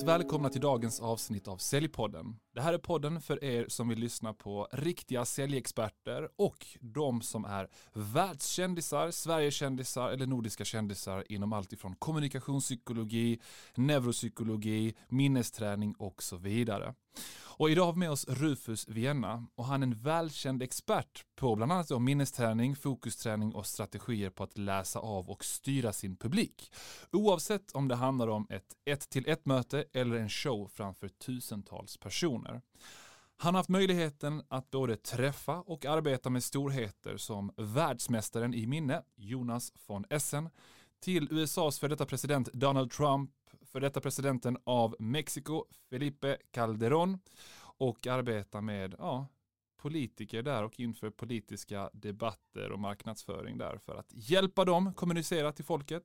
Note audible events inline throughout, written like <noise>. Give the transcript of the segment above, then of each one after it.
Varmt välkomna till dagens avsnitt av Säljpodden. Det här är podden för er som vill lyssna på riktiga säljexperter och de som är världskändisar, Sverigekändisar eller nordiska kändisar inom allt ifrån kommunikationspsykologi, neuropsykologi, minnesträning och så vidare. Och idag har vi med oss Rufus Vienna och han är en välkänd expert på bland annat minnesträning, fokusträning och strategier på att läsa av och styra sin publik. Oavsett om det handlar om ett ett till ett möte eller en show framför tusentals personer. Han har haft möjligheten att både träffa och arbeta med storheter som världsmästaren i minne, Jonas von Essen, till USAs före detta president Donald Trump, för detta presidenten av Mexiko, Felipe Calderón och arbetar med ja, politiker där och inför politiska debatter och marknadsföring där för att hjälpa dem kommunicera till folket.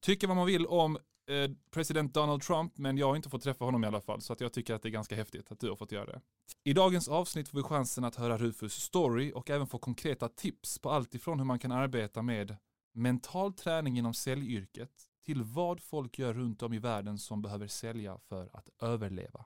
Tycker vad man vill om eh, president Donald Trump, men jag har inte fått träffa honom i alla fall, så att jag tycker att det är ganska häftigt att du har fått göra det. I dagens avsnitt får vi chansen att höra Rufus story och även få konkreta tips på allt ifrån hur man kan arbeta med mental träning inom säljyrket till vad folk gör runt om i världen som behöver sälja för att överleva.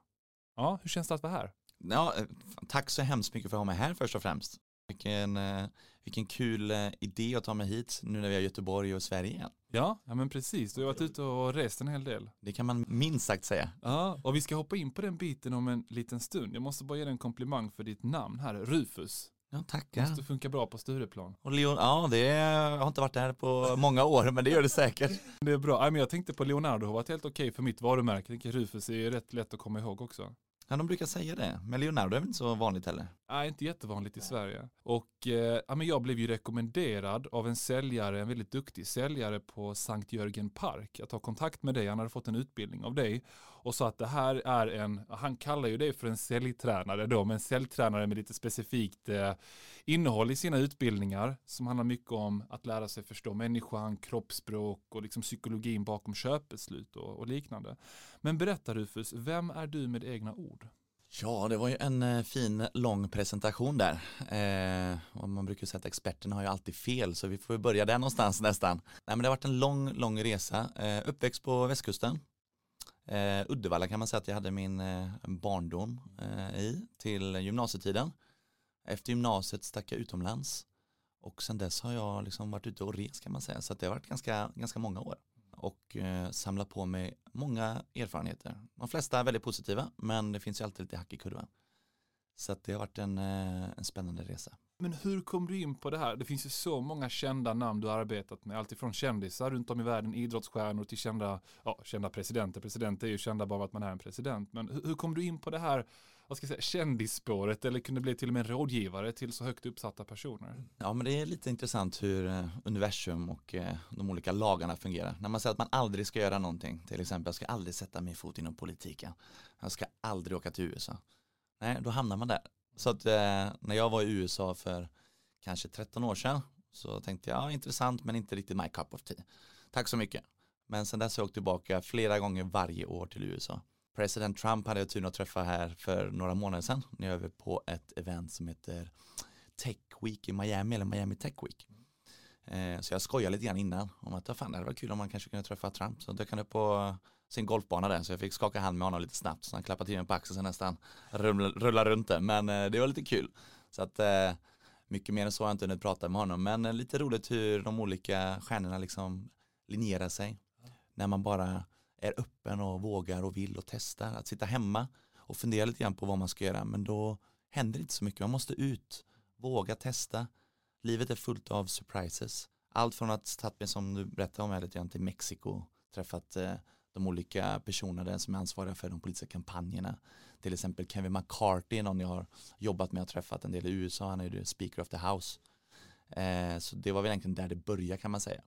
Ja, hur känns det att vara här? Ja, eh, tack så hemskt mycket för att ha mig här först och främst. Vilken, eh, vilken kul eh, idé att ta mig hit nu när vi är i Göteborg och Sverige igen. Ja, ja men precis. Du har varit ute och rest en hel del. Det kan man minst sagt säga. Ja, och vi ska hoppa in på den biten om en liten stund. Jag måste bara ge dig en komplimang för ditt namn här, Rufus. Ja, tackar. Måste funka bra på Stureplan. Och Leon, ja, det jag har inte varit där på många år, men det gör det säkert. <laughs> Det är bra. Ja, men jag tänkte på Leonardo har varit helt okej för mitt varumärke. Jag Rufus är ju rätt lätt att komma ihåg också. Ja, de brukar säga det. Men Leonardo är väl inte så vanligt heller? Nej, inte jättevanligt i Sverige. Och eh, ja, men jag blev ju rekommenderad av en säljare, en väldigt duktig säljare på Sankt Jörgen Park, att ta kontakt med dig. Han hade fått en utbildning av dig och sa att det här är en, han kallar ju det för en säljtränare då, men säljtränare med lite specifikt eh, innehåll i sina utbildningar som handlar mycket om att lära sig förstå människan, kroppsspråk och liksom psykologin bakom köpbeslut och, och liknande. Men berätta Rufus, vem är du med egna ord? Ja, det var ju en eh, fin lång presentation där. Eh, och man brukar säga att experterna har ju alltid fel, så vi får börja där någonstans nästan. Nej, men det har varit en lång, lång resa. Eh, uppväxt på västkusten. Eh, Uddevalla kan man säga att jag hade min eh, barndom eh, i till gymnasietiden. Efter gymnasiet stack jag utomlands och sen dess har jag liksom varit ute och rest kan man säga. Så det har varit ganska, ganska många år och eh, samlat på mig många erfarenheter. De flesta är väldigt positiva men det finns ju alltid lite hack i kurvan. Så det har varit en, eh, en spännande resa. Men hur kom du in på det här? Det finns ju så många kända namn du har arbetat med. Alltifrån kändisar runt om i världen, idrottsstjärnor till kända, ja, kända presidenter. Presidenter är ju kända bara att man är en president. Men hur, hur kom du in på det här vad ska jag säga, kändisspåret eller kunde bli till och med en rådgivare till så högt uppsatta personer? Ja men det är lite intressant hur eh, universum och eh, de olika lagarna fungerar. När man säger att man aldrig ska göra någonting, till exempel jag ska aldrig sätta min fot inom politiken, jag ska aldrig åka till USA. Nej, då hamnar man där. Så att eh, när jag var i USA för kanske 13 år sedan så tänkte jag, ja intressant men inte riktigt my cup of tea. Tack så mycket. Men sen dess har jag åkt tillbaka flera gånger varje år till USA. President Trump hade jag turen att träffa här för några månader sedan när jag var på ett event som heter Tech Week i Miami eller Miami Tech Week. Eh, så jag skojade lite grann innan om att fan, det hade varit kul om man kanske kunde träffa Trump. Så dök han upp på sin golfbana där så jag fick skaka hand med honom lite snabbt så han klappade till mig på axeln så nästan rullade runt det. Men eh, det var lite kul. Så att eh, mycket mer än så har jag inte hunnit prata med honom men eh, lite roligt hur de olika stjärnorna liksom linjerar sig. När man bara är öppen och vågar och vill och testar. Att sitta hemma och fundera lite grann på vad man ska göra men då händer inte så mycket. Man måste ut, våga testa. Livet är fullt av surprises. Allt från att tagit mig som du berättade om här lite grann till Mexiko, träffat eh, de olika personerna som är ansvariga för de politiska kampanjerna. Till exempel Kevin McCarthy, någon jag har jobbat med och träffat en del i USA, han är ju speaker of the house. Eh, så det var väl egentligen där det började kan man säga.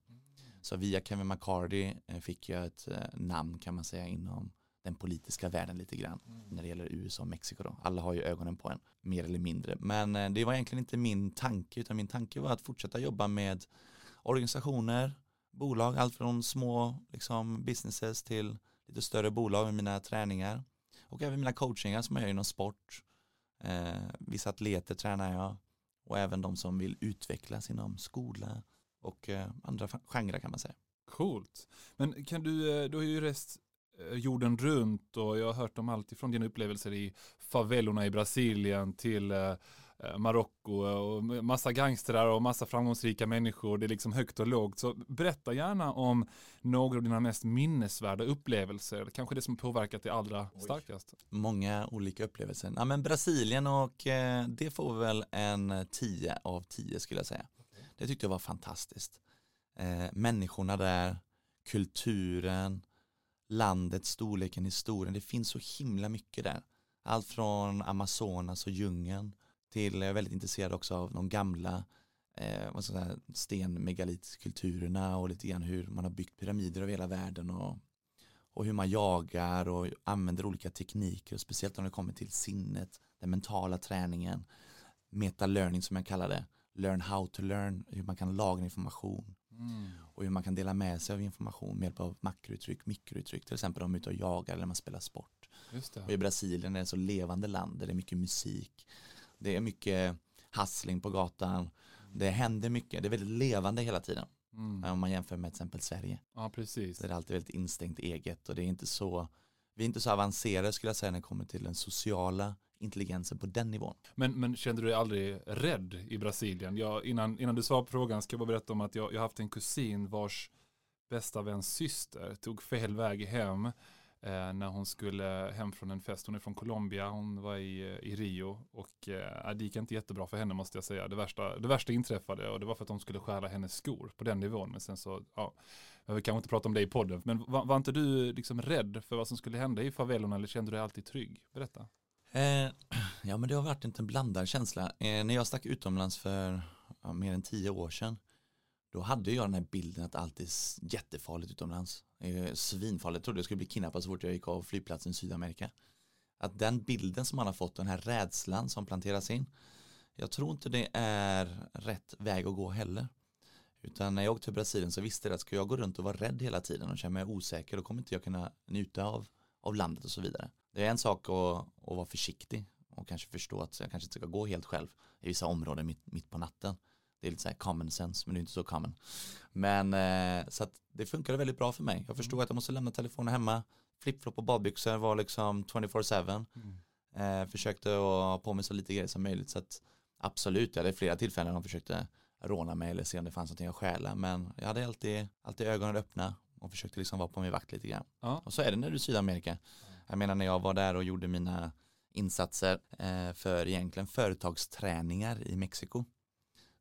Så via Kevin McCarty eh, fick jag ett eh, namn kan man säga inom den politiska världen lite grann mm. när det gäller USA och Mexiko då. Alla har ju ögonen på en mer eller mindre. Men eh, det var egentligen inte min tanke utan min tanke var att fortsätta jobba med organisationer, bolag, allt från små liksom, businesses till lite större bolag med mina träningar och även mina coachingar som jag gör inom sport. Eh, vissa atleter tränar jag och även de som vill utvecklas inom skola, och eh, andra genrer kan man säga. Coolt. Men kan du, eh, du har ju rest eh, jorden runt och jag har hört om allt ifrån dina upplevelser i favelorna i Brasilien till eh, Marocko och massa gangstrar och massa framgångsrika människor. Det är liksom högt och lågt. Så berätta gärna om några av dina mest minnesvärda upplevelser. Kanske det som påverkat dig allra Oj. starkast. Många olika upplevelser. Ja, men Brasilien och eh, det får väl en 10 av 10 skulle jag säga. Det tyckte jag var fantastiskt. Eh, människorna där, kulturen, landet, storleken, historien. Det finns så himla mycket där. Allt från Amazonas och djungeln till, jag är väldigt intresserad också av de gamla eh, säga, stenmegalitkulturerna och lite grann hur man har byggt pyramider över hela världen och, och hur man jagar och använder olika tekniker och speciellt när det kommer till sinnet, den mentala träningen, meta-learning som jag kallar det, learn how to learn, hur man kan lagra information Mm. och hur man kan dela med sig av information med hjälp av makrouttryck, mikrouttryck, till exempel om man är ute och jagar eller man spelar sport. Och i Brasilien är det ett så levande land där det är mycket musik, det är mycket hustling på gatan, det händer mycket, det är väldigt levande hela tiden. Mm. Om man jämför med till exempel Sverige, Ja, precis. så är det alltid väldigt instängt eget och det är inte så, vi är inte så avancerade skulle jag säga när det kommer till den sociala intelligensen på den nivån. Men, men kände du dig aldrig rädd i Brasilien? Jag, innan, innan du svarar på frågan ska jag bara berätta om att jag, jag har haft en kusin vars bästa väns syster tog fel väg hem Eh, när hon skulle hem från en fest. Hon är från Colombia, hon var i, eh, i Rio och eh, äh, det gick inte jättebra för henne måste jag säga. Det värsta, det värsta inträffade och det var för att de skulle stjäla hennes skor på den nivån. Men sen så, ja, jag vill kanske inte prata om det i podden. Men var, var inte du liksom rädd för vad som skulle hända i favelorna eller kände du dig alltid trygg? Berätta. Eh, <clears throat> ja men det har varit en blandad känsla. Eh, när jag stack utomlands för ja, mer än tio år sedan då hade jag den här bilden att allt är jättefarligt utomlands. Eh, svinfarligt. Jag trodde jag skulle bli kidnappad så fort jag gick av flygplatsen i Sydamerika. Att den bilden som man har fått, den här rädslan som planteras in. Jag tror inte det är rätt väg att gå heller. Utan när jag åkte till Brasilien så visste jag att ska jag gå runt och vara rädd hela tiden och känna mig osäker då kommer inte jag kunna njuta av, av landet och så vidare. Det är en sak att, att vara försiktig och kanske förstå att jag kanske inte ska gå helt själv i vissa områden mitt, mitt på natten. Det är lite så här common sense men det är inte så common. Men eh, så att det funkade väldigt bra för mig. Jag förstod att jag måste lämna telefonen hemma. Flipflop och badbyxor var liksom 24-7. Eh, försökte att ha på mig så lite grejer som möjligt. Så att absolut, jag hade flera tillfällen de försökte råna mig eller se om det fanns någonting att stjäla. Men jag hade alltid, alltid ögonen öppna och försökte liksom vara på min vakt lite grann. Ja. Och så är det när du är i Sydamerika. Jag menar när jag var där och gjorde mina insatser eh, för egentligen företagsträningar i Mexiko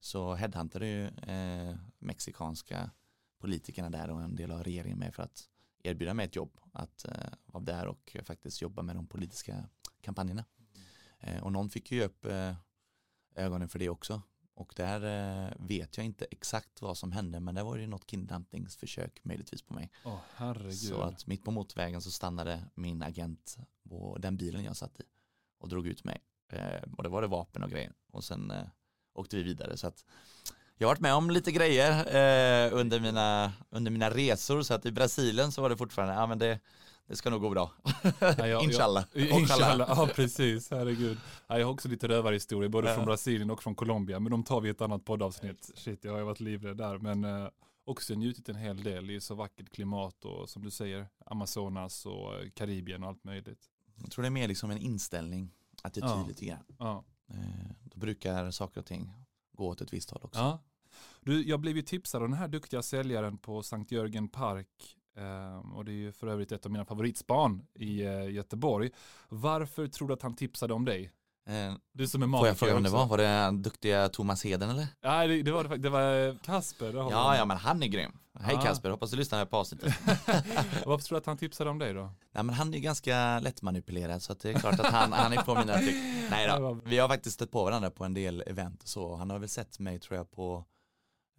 så headhuntade ju eh, mexikanska politikerna där och en del av regeringen med för att erbjuda mig ett jobb att eh, vara där och faktiskt jobba med de politiska kampanjerna. Eh, och någon fick ju upp eh, ögonen för det också. Och där eh, vet jag inte exakt vad som hände men det var ju något kidnappningsförsök möjligtvis på mig. Åh herregud. Så att mitt på motorvägen så stannade min agent på den bilen jag satt i och drog ut mig. Eh, och det var det vapen och grejer. Och sen eh, åkte vi vidare. Så att jag har varit med om lite grejer eh, under, mina, under mina resor. Så att i Brasilien så var det fortfarande, ja men det, det ska nog gå bra. Ja, jag- <laughs> Inshallah. jag- Inshallah, ja precis, herregud. Ja, jag har också lite rövarhistorier, både Ja. från Brasilien och från Colombia, men de tar vi i ett annat poddavsnitt. Shit, jag har varit livrädd där, men eh, också njutit en hel del. Är så vackert klimat och som du säger, Amazonas och eh, Karibien och allt möjligt. Jag tror det är mer liksom en inställning, attityd Ja. lite grann. Ja. Eh, då brukar saker och ting gå åt ett visst håll också. Ja. Du, jag blev ju tipsad av den här duktiga säljaren på Sankt Jörgen Park. Ehm, och det är ju för övrigt ett av mina favoritspan i eh, Göteborg. Varför tror du att han tipsade om dig? Eh, Du som är får magiker jag fråga vem det var? Var det duktiga Thomas Heden eller? Nej, det, det var det fakt- det var eh, Kasper. Ja, ja men han är grym. Hej Ja. Kasper, hoppas du lyssnar på avsnittet. <laughs> <laughs> Varför tror du att han tipsade om dig då? Nej men han är ju ganska lättmanipulerad så det är klart att han, han är på mina tryck. Nej då, <laughs> vi har faktiskt stött på varandra på en del event och så. Han har väl sett mig tror jag på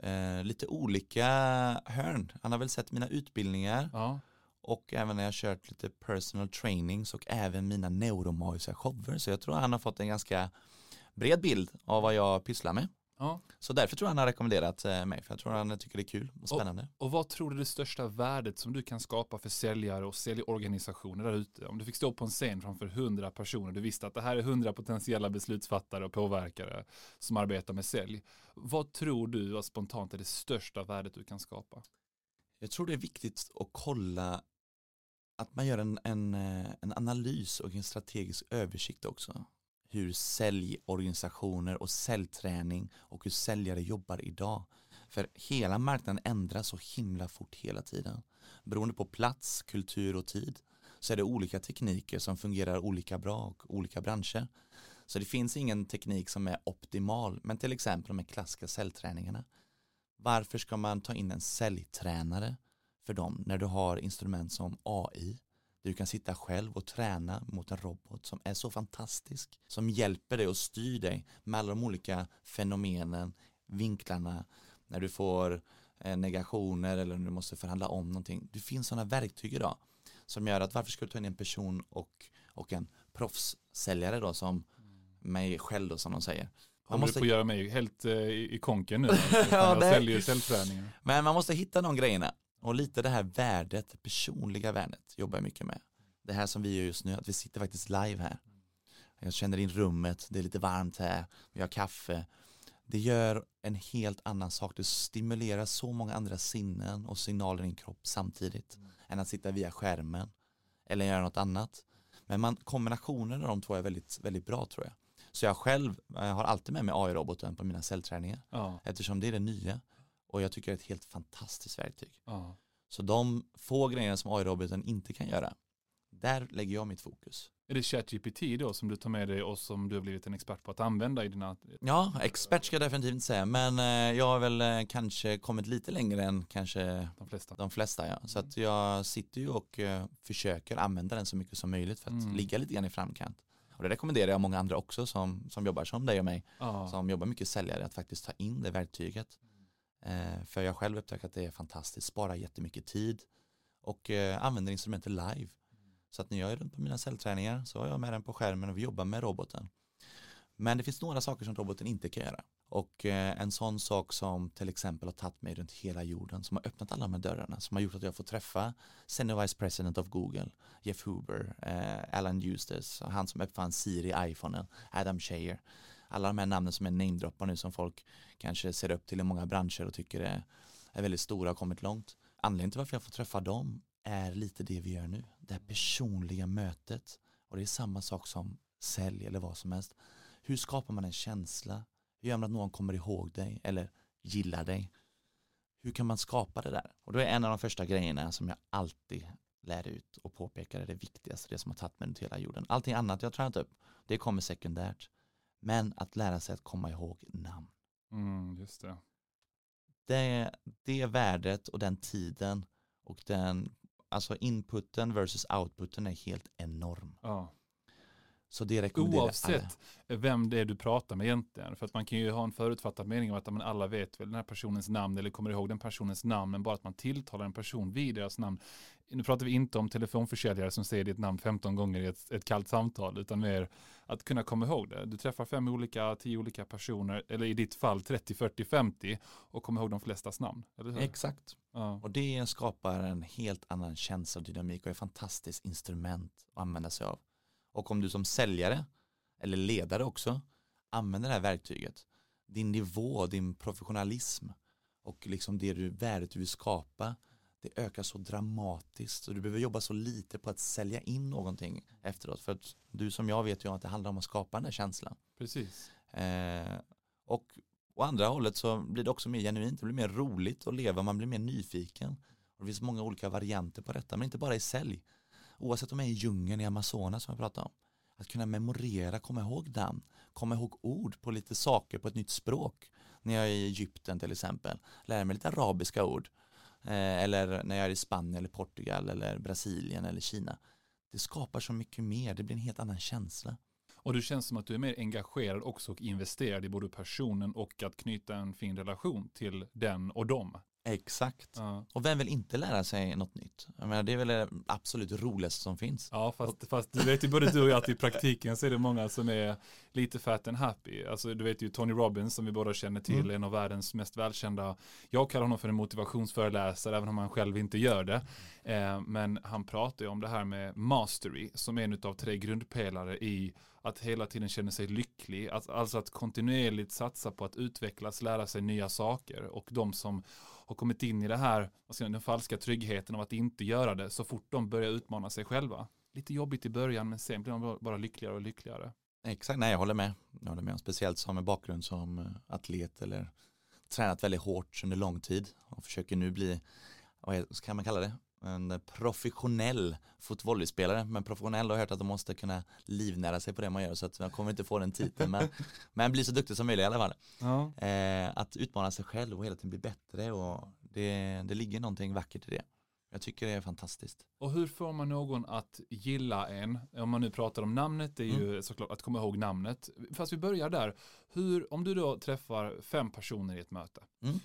eh, lite olika hörn. Han har väl sett mina utbildningar Ja, och även när jag kört lite personal trainings och även mina neuromagiska shower. Så jag tror han har fått en ganska bred bild av vad jag pysslar med. ja. Så därför tror jag han har rekommenderat eh, mig, för jag tror han tycker det är kul och spännande. Och vad tror du är det största värdet som du kan skapa för säljare och säljorganisationer där ute? Om du fick stå på en scen framför hundra personer, du visste att det här är hundra potentiella beslutsfattare och påverkare som arbetar med sälj. Vad tror du att spontant är det största värdet du kan skapa? Jag tror det är viktigt att kolla att man gör en, en, eh, en analys och en strategisk översikt också. Hur säljorganisationer och säljträning och hur säljare jobbar idag. För hela marknaden ändras så himla fort hela tiden. Beroende på plats, kultur och tid så är det olika tekniker som fungerar olika bra och olika branscher. Så det finns ingen teknik som är optimal, men till exempel de här klassiska säljträningarna. Varför ska man ta in en säljtränare för dem när du har instrument som AI? Du kan sitta själv och träna mot en robot som är så fantastisk, som hjälper dig och styr dig med alla de olika fenomenen, vinklarna, när du får eh, negationer eller när du måste förhandla om någonting. Det finns sådana verktyg idag som gör att varför ska du ta in en person och, och en proffssäljare då som mig själv då som de säger. Man måste på göra mig helt eh, i konken nu. <laughs> ja, jag säljer säljträningar. Men man måste hitta de grejerna. Och lite det här värdet, det personliga värdet jobbar jag mycket med. Det här som vi gör just nu, att vi sitter faktiskt live här. Jag känner in rummet, det är lite varmt här, vi har kaffe. Det gör en helt annan sak, det stimulerar så många andra sinnen och signaler i din kropp samtidigt mm. än att sitta via skärmen eller göra något annat. Men man, kombinationen av de två är väldigt, väldigt bra tror jag. Så jag själv jag har alltid med mig AI-roboten på mina cellträningar ja. eftersom det är det nya och jag tycker det är ett helt fantastiskt verktyg. Ja. Så de få grejerna som AI-roboten inte kan göra, där lägger jag mitt fokus. Är det ChatGPT då som du tar med dig och som du har blivit en expert på att använda i dina? Ja, expert ska jag definitivt inte säga, men eh, jag har väl eh, kanske kommit lite längre än kanske de flesta. De flesta ja. Så att jag sitter ju och eh, försöker använda den så mycket som möjligt för att mm. ligga lite grann i framkant. Och det rekommenderar jag många andra också som, som jobbar som dig och mig, ah. som jobbar mycket säljare, att faktiskt ta in det verktyget. Eh, för jag själv upptäcker att det är fantastiskt, sparar jättemycket tid och eh, använder instrumentet live. Så att när jag är runt på mina cellträningar så har jag med den på skärmen och vi jobbar med roboten. Men det finns några saker som roboten inte kan göra. Och eh, en sån sak som till exempel har tagit mig runt hela jorden, som har öppnat alla de här dörrarna, som har gjort att jag får träffa Senior Vice President of Google, Jeff Huber, eh, Alan Eustace, han som uppfann Siri, iPhonen, Adam Shayer. Alla de här namnen som är namedroppar nu som folk kanske ser upp till i många branscher och tycker är, är väldigt stora och kommit långt. Anledningen till varför jag får träffa dem är lite det vi gör nu. Det här personliga mötet. Och det är samma sak som sälj eller vad som helst. Hur skapar man en känsla? Hur gör man att någon kommer ihåg dig eller gillar dig? Hur kan man skapa det där? Och då är en av de första grejerna som jag alltid lär ut och påpekar är det viktigaste, det som har tagit mig till hela jorden. Allting annat jag tränat upp, det kommer sekundärt. Men att lära sig att komma ihåg namn. Mm, just det. det. Det värdet och den tiden och den alltså inputen versus outputen är helt enorm. Ja. Så det rekommenderar Oavsett alla. vem det är du pratar med egentligen. För att man kan ju ha en förutfattad mening om att man alla vet väl den här personens namn eller kommer ihåg den personens namn. Men bara att man tilltalar en person vid deras namn. Nu pratar vi inte om telefonförsäljare som säger ditt namn 15 gånger i ett, ett kallt samtal. Utan mer att kunna komma ihåg det. Du träffar fem olika, tio olika personer. Eller i ditt fall 30, 40, 50. Och kommer ihåg de flestas namn. Exakt. Ja. Och det skapar en helt annan känsla och dynamik och är ett fantastiskt instrument att använda sig av. Och om du som säljare eller ledare också använder det här verktyget, din nivå, din professionalism och liksom det du, värdet du vill skapa, det ökar så dramatiskt och du behöver jobba så lite på att sälja in någonting efteråt. För att du som jag vet ju att det handlar om att skapa den här känslan. Precis. Eh, och å andra hållet så blir det också mer genuint, det blir mer roligt att leva, man blir mer nyfiken. Och det finns många olika varianter på detta, men inte bara i sälj oavsett om jag är i djungeln i Amazonas som jag pratade om, att kunna memorera, komma ihåg namn, komma ihåg ord på lite saker på ett nytt språk. När jag är i Egypten till exempel, lära mig lite arabiska ord. Eh, eller när jag är i Spanien eller Portugal eller Brasilien eller Kina. Det skapar så mycket mer, det blir en helt annan känsla. Och det känns som att du är mer engagerad också och investerad i både personen och att knyta en fin relation till den och dem. Exakt. Ja. Och vem vill inte lära sig något nytt? Jag menar, det är väl det absolut roligaste som finns. Ja, fast, fast du vet ju både du och jag att i praktiken så är det många som är lite fat and happy. Alltså du vet ju Tony Robbins som vi båda känner till, mm. en av världens mest välkända. Jag kallar honom för en motivationsföreläsare, även om han själv inte gör det. Eh, men han pratar ju om det här med mastery, som är en av tre grundpelare i att hela tiden känna sig lycklig, att, alltså att kontinuerligt satsa på att utvecklas, lära sig nya saker och de som har kommit in i det här, alltså den falska tryggheten av att inte göra det så fort de börjar utmana sig själva. Lite jobbigt i början men sen blir de bara lyckligare och lyckligare. Exakt, nej jag håller med. Jag håller med. Speciellt som med bakgrund som eh, atlet eller tränat väldigt hårt under lång tid och försöker nu bli, vad kan man kalla det, en professionell fotbollspelare. Men professionell har hört att de måste kunna livnära sig på det man gör så att jag kommer inte få den titeln. Men, <laughs> men bli så duktig som möjligt i alla fall. Ja. Eh, att utmana sig själv och hela tiden bli bättre och det, det ligger någonting vackert i det. Jag tycker det är fantastiskt. Och hur får man någon att gilla en? Om man nu pratar om namnet, det är ju mm. såklart att komma ihåg namnet. Fast vi börjar där. Hur, om du då träffar fem personer i ett möte. Mm.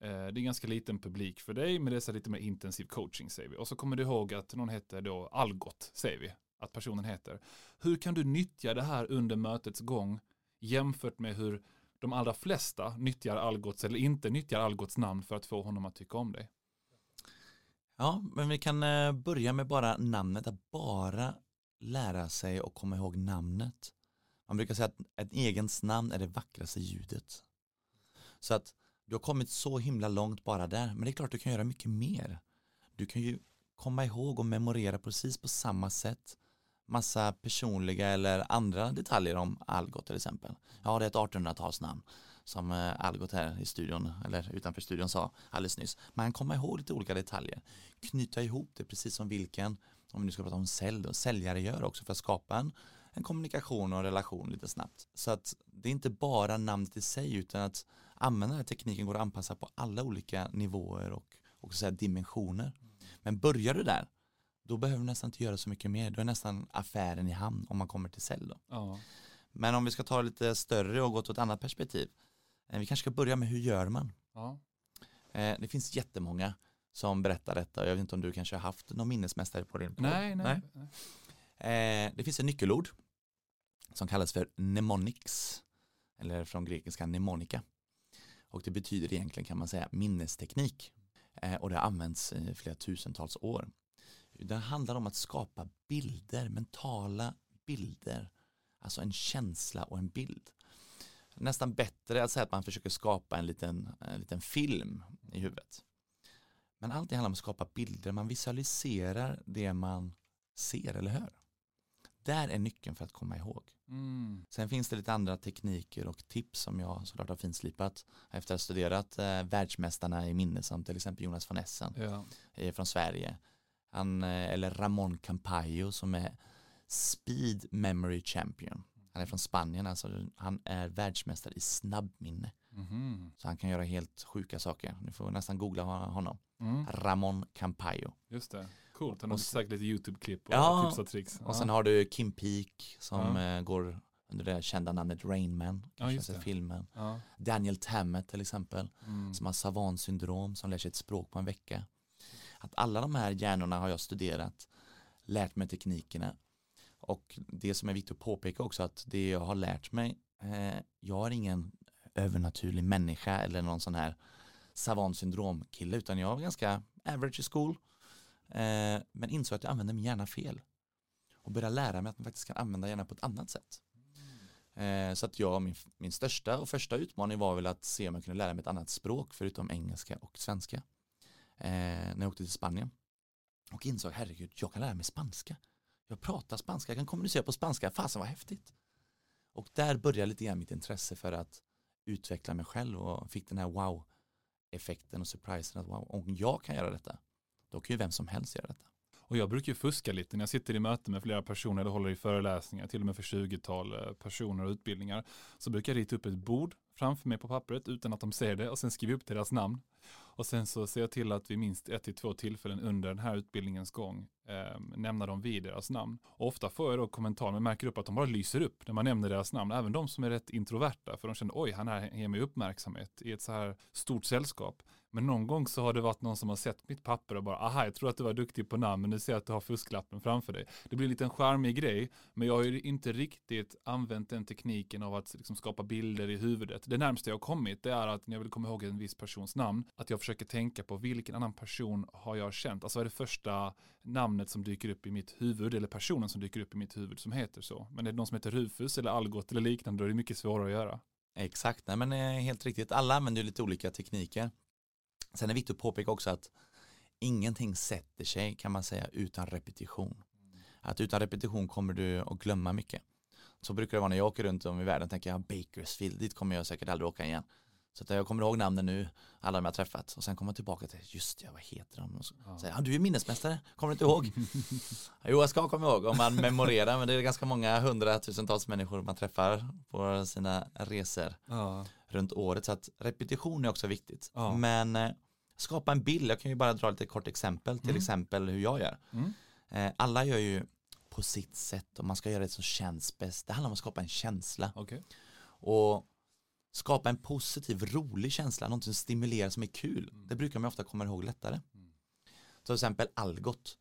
Eh, det är en ganska liten publik för dig, men det är lite mer intensiv coaching säger vi. Och så kommer du ihåg att någon heter då Algot, säger vi, att personen heter. Hur kan du nyttja det här under mötets gång jämfört med hur de allra flesta nyttjar Algots eller inte nyttjar Algots namn för att få honom att tycka om dig? Ja, men vi kan eh, börja med bara namnet, att bara lära sig och komma ihåg namnet. Man brukar säga att ett egens namn är det vackraste ljudet. Så att du har kommit så himla långt bara där, men det är klart du kan göra mycket mer. Du kan ju komma ihåg och memorera precis på samma sätt massa personliga eller andra detaljer om Algot till exempel. Ja, det är ett 1800-talsnamn som eh, Algot här i studion eller utanför studion sa alldeles nyss. Man kommer ihåg lite olika detaljer, knyta ihop det precis som vilken, om vi nu ska prata om sälj då, säljare gör också för att skapa en, en kommunikation och en relation lite snabbt. Så att det är inte bara namnet i sig utan att använda den här tekniken går att anpassa på alla olika nivåer och också säga dimensioner. Men börjar du där, då behöver du nästan inte göra så mycket mer. Då är nästan affären i hamn om man kommer till sälj då. Ja. Men om vi ska ta lite större och gå till ett annat perspektiv. Eh, vi kanske ska börja med hur gör man? Ja. Eh, det finns jättemånga som berättar detta. Jag vet inte om du kanske har haft någon minnesmästare på din podd? Nej, nej. nej. Eh, det finns ett nyckelord som kallas för mnemonics eller från grekiska mnemonika. Och det betyder egentligen kan man säga minnesteknik. Eh, och det har använts i flera tusentals år. Det handlar om att skapa bilder, mentala bilder. Alltså en känsla och en bild nästan bättre att säga att man försöker skapa en liten, en liten film i huvudet. Men allt det handlar om att skapa bilder, man visualiserar det man ser eller hör. Där är nyckeln för att komma ihåg. Mm. Sen finns det lite andra tekniker och tips som jag såklart har finslipat efter att ha studerat eh, världsmästarna i minne som till exempel Jonas von Essen ja. från Sverige. Han, eh, eller Ramon Campayo som är Speed Memory Champion. Han är från Spanien, alltså han är världsmästare i snabbminne. Mm. Så han kan göra helt sjuka saker. Ni får nästan googla honom. Mm. Ramon Campayo. Just det. Coolt, han har säkert lite YouTube-klipp och ja, tips och tricks. Och sen har du Kim Peek som ja. går under det kända namnet Rainman. Ja, just det. filmen. Ja. Daniel Tammet till exempel. Mm. Som har savant syndrom som lär sig ett språk på en vecka. Att alla de här hjärnorna har jag studerat, lärt mig teknikerna och det som är viktigt att påpeka också att det jag har lärt mig, eh, jag är ingen övernaturlig människa eller någon sån här savant syndrom kille utan jag var ganska average i school eh, men insåg att jag använde min hjärna fel och började lära mig att man faktiskt kan använda hjärnan på ett annat sätt. Eh, så att jag, min, min största och första utmaning var väl att se om jag kunde lära mig ett annat språk förutom engelska och svenska. Eh, när jag åkte till Spanien. Och insåg, herregud, jag kan lära mig spanska jag pratar spanska, jag kan kommunicera på spanska, fasen vad häftigt. Och där började lite grann mitt intresse för att utveckla mig själv och fick den här wow-effekten och surprisen att wow, om jag kan göra detta, då kan ju vem som helst göra detta. Och jag brukar ju fuska lite när jag sitter i möte med flera personer eller håller i föreläsningar, till och med för 20-tal eh, personer och utbildningar, så brukar jag rita upp ett bord framför mig på pappret utan att de ser det och sen skriver upp deras namn. Och sen så ser jag till att vid minst ett till två tillfällen under den här utbildningens gång eh, nämna dem vid deras namn. Och ofta får jag då kommentarer, men märker upp att de bara lyser upp när man nämner deras namn. Även de som är rätt introverta, för de känner oj, han här ger mig uppmärksamhet i ett så här stort sällskap. Men någon gång så har det varit någon som har sett mitt papper och bara, aha, jag tror att du var duktig på namn, men nu ser jag att du har fusklappen framför dig. Det blir en liten charmig grej, men jag har ju inte riktigt använt den tekniken av att liksom skapa bilder i huvudet. det närmaste jag har kommit det är att när jag vill komma ihåg en viss persons namn, att jag försöker tänka på vilken annan person har jag känt. Alltså är det första namnet som dyker upp i mitt huvud eller personen som dyker upp i mitt huvud som heter så. Men är det någon som heter Rufus eller Algot eller liknande då är det mycket svårare att göra. Exakt, nej men eh, helt riktigt. Alla använder lite olika tekniker. Sen är det viktigt att påpeka också att ingenting sätter sig kan man säga utan repetition. Att utan repetition kommer du att glömma mycket. Så brukar det vara när jag åker runt om i världen tänker jag Bakersfield, dit kommer jag säkert aldrig åka igen. Så att jag kommer ihåg namnen nu, alla de jag träffat och sen kommer jag tillbaka till, just ja, vad heter de? Och så, ja. Säger, ja, du är minnesmästare, kommer du inte ihåg? <laughs> jo, jag ska komma ihåg om man memorerar, men det är ganska många hundratusentals människor man träffar på sina resor ja. runt året. Så att repetition är också viktigt. Ja. Men eh, skapa en bild, jag kan ju bara dra lite kort exempel, till mm. exempel hur jag gör. Mm. Eh, alla gör ju på sitt sätt och man ska göra det som känns bäst. Det handlar om att skapa en känsla. Okay. Och skapa en positiv, rolig känsla, något som stimulerar som är kul. Mm. Det brukar man ofta komma ihåg lättare. Mm. Till exempel Algot.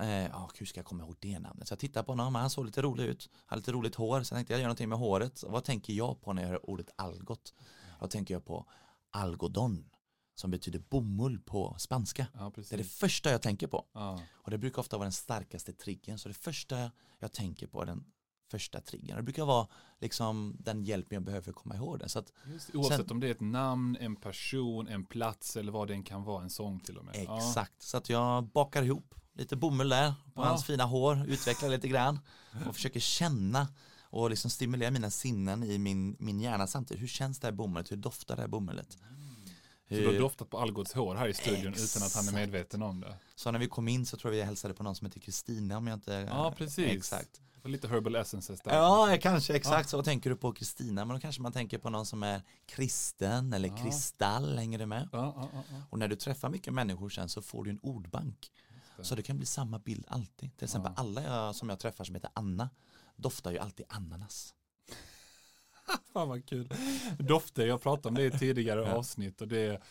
Eh, oh, hur ska jag komma ihåg det namnet? Så jag tittar på honom, han såg lite rolig ut, hade lite roligt hår, så jag tänkte jag gör någonting med håret. vad tänker jag på när jag hör ordet Algot? Då tänker jag på algodon som betyder bomull på spanska. Ja, det är det första jag tänker på. Ja. Och det brukar ofta vara den starkaste triggern. Så det första jag tänker på är den första triggern. Det brukar vara liksom den hjälp jag behöver för att komma ihåg det. Så att, Just, oavsett sen, om det är ett namn, en person, en plats eller vad det än kan vara, en sång till och med. Exakt, ja. så att jag bakar ihop lite bomull där på hans fina hår, utvecklar lite grann och försöker känna och liksom stimulera mina sinnen i min, min hjärna samtidigt. Hur känns det här bomullet? Hur doftar det här bomullet? Så du har doftat på Algots hår här i studion Exakt. utan att han är medveten om det. Så när vi kom in så tror vi hälsade på någon som heter Kristina om jag inte Ja precis. Exakt. Lite herbal essences där. Ja kanske exakt ja. så tänker du på Kristina men då kanske man tänker på någon som är kristen eller ja. kristall hänger du med? Ja, Och när du träffar mycket människor sen så får du en ordbank. Det. Så det kan bli samma bild alltid. Till exempel alla jag, som jag träffar som heter Anna doftar ju alltid ananas. <laughs> Fan vad kul. Dofter, jag pratade om det i tidigare avsnitt och det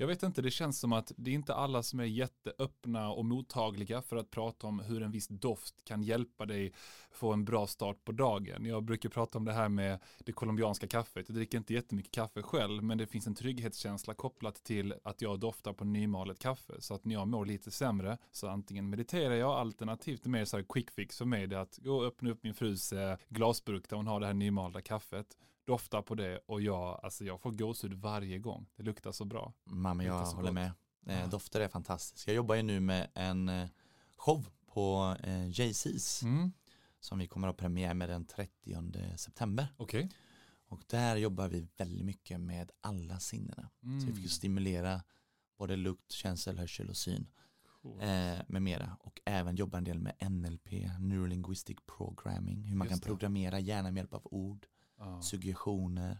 jag vet inte, det känns som att det är inte alla som är jätteöppna och mottagliga för att prata om hur en viss doft kan hjälpa dig få en bra start på dagen. Jag brukar prata om det här med det colombianska kaffet. Jag dricker inte jättemycket kaffe själv, men det finns en trygghetskänsla kopplat till att jag doftar på nymalet kaffe. Så att när jag mår lite sämre så antingen mediterar jag alternativt mer så här quick fix för mig det är att gå och öppna upp min frus eh, glasburk där hon har det här nymalda kaffet doftar på det och jag, alltså jag får gåshud varje gång. Det luktar så bra. Mamma, jag håller gott. med. Eh, dofter är fantastiskt. Jag jobbar ju nu med en eh, show på eh, JC's mm. som vi kommer att ha premiär med den 30 september. Okay. Och där jobbar vi väldigt mycket med alla sinnena. Mm. Så vi fick stimulera både lukt, känsel, hörsel och syn. Cool. Eh, med mera. Och även jobba en del med NLP, Neurolinguistic Programming, hur man Just kan programmera hjärnan med hjälp av ord ja. suggestioner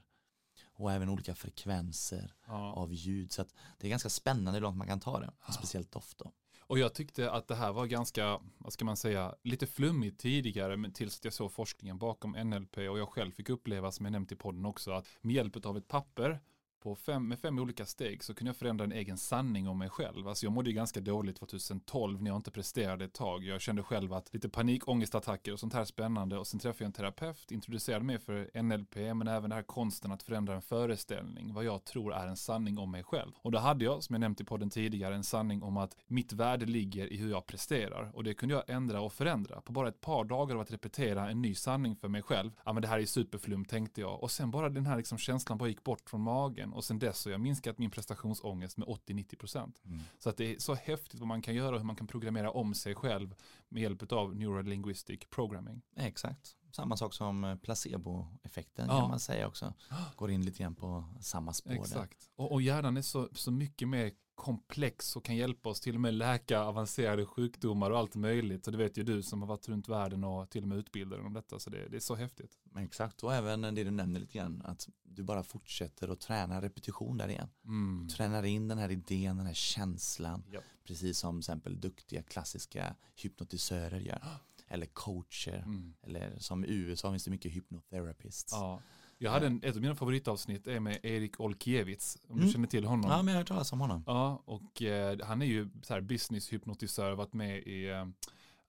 och även olika frekvenser ja. av ljud. Så det är ganska spännande hur långt man kan ta det, ja. speciellt doft då. Och jag tyckte att det här var ganska, vad ska man säga, lite flummigt tidigare, men tills att jag såg forskningen bakom NLP och jag själv fick uppleva, som jag nämnt i podden också, att med hjälp av ett papper på fem, med fem olika steg så kunde jag förändra en egen sanning om mig själv. Alltså jag mådde ganska dåligt 2012 när jag inte presterade ett tag. Jag kände själv att lite panikångestattacker och sånt här spännande och sen träffade jag en terapeut, introducerade mig för NLP men även den här konsten att förändra en föreställning, vad jag tror är en sanning om mig själv. Och då hade jag, som jag nämnt i podden tidigare, en sanning om att mitt värde ligger i hur jag presterar och det kunde jag ändra och förändra. På bara ett par dagar av att repetera en ny sanning för mig själv, ja men det här är superflum tänkte jag och sen bara den här liksom känslan bara gick bort från magen och sen dess har jag minskat min prestationsångest med 80-90%. Mm. Så att det är så häftigt vad man kan göra och hur man kan programmera om sig själv med hjälp av neurolinguistic programming. Exakt, samma sak som eh, placeboeffekten ja. kan man säga också. <gasps> Går in lite grann på samma spår. Exakt, och, och hjärnan är så, så mycket mer komplex och kan hjälpa oss till och med läka avancerade sjukdomar och allt möjligt. Och det vet ju du som har varit runt världen och till och med utbildad om detta. Så det, det är så häftigt. Exakt, och även det du nämner lite grann, att du bara fortsätter att träna repetition där igen. Mm. Tränar in den här idén, den här känslan, yep. precis som till exempel duktiga klassiska hypnotisörer gör. <gasps> Eller coacher, mm. eller som i USA finns det mycket hypnotherapists. Ja. Jag hade en, ett av mina favoritavsnitt är med Erik Olkiewicz, om mm. du känner till honom. Ja, men jag har hört talas om honom. Ja, och eh, han är ju så här business hypnotisör, varit med i eh,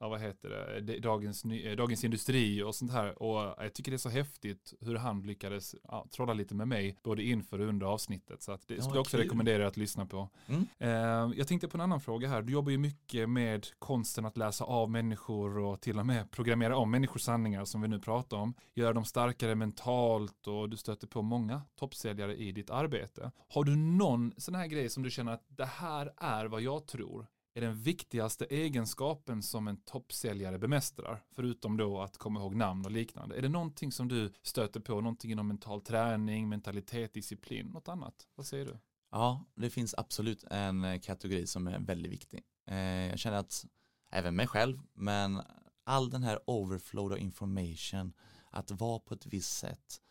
ja, vad heter det, Dagens, eh, Dagens Industri och sånt här. Och jag tycker det är så häftigt hur han lyckades ja, trolla lite med mig, både inför och under avsnittet. Så att det Ja, skulle jag också rekommendera att lyssna på. Mm. Eh, jag tänkte på en annan fråga här. Du jobbar ju mycket med konsten att läsa av människor och till och med programmera om människors sanningar som vi nu pratar om. Göra dem starkare mentalt och du stöter på många toppsäljare i ditt arbete. Har du någon sån här grej som du känner att det här är vad jag tror är den viktigaste egenskapen som en toppsäljare bemästrar? Förutom då att komma ihåg namn och liknande. Är det någonting som du stöter på? Någonting inom mental träning, mentalitet, disciplin, något annat? Vad säger du? Ja, det finns absolut en eh, kategori som är väldigt viktig. Eh, jag känner att även mig själv, men all den här overflow of information, att vara på ett visst sätt,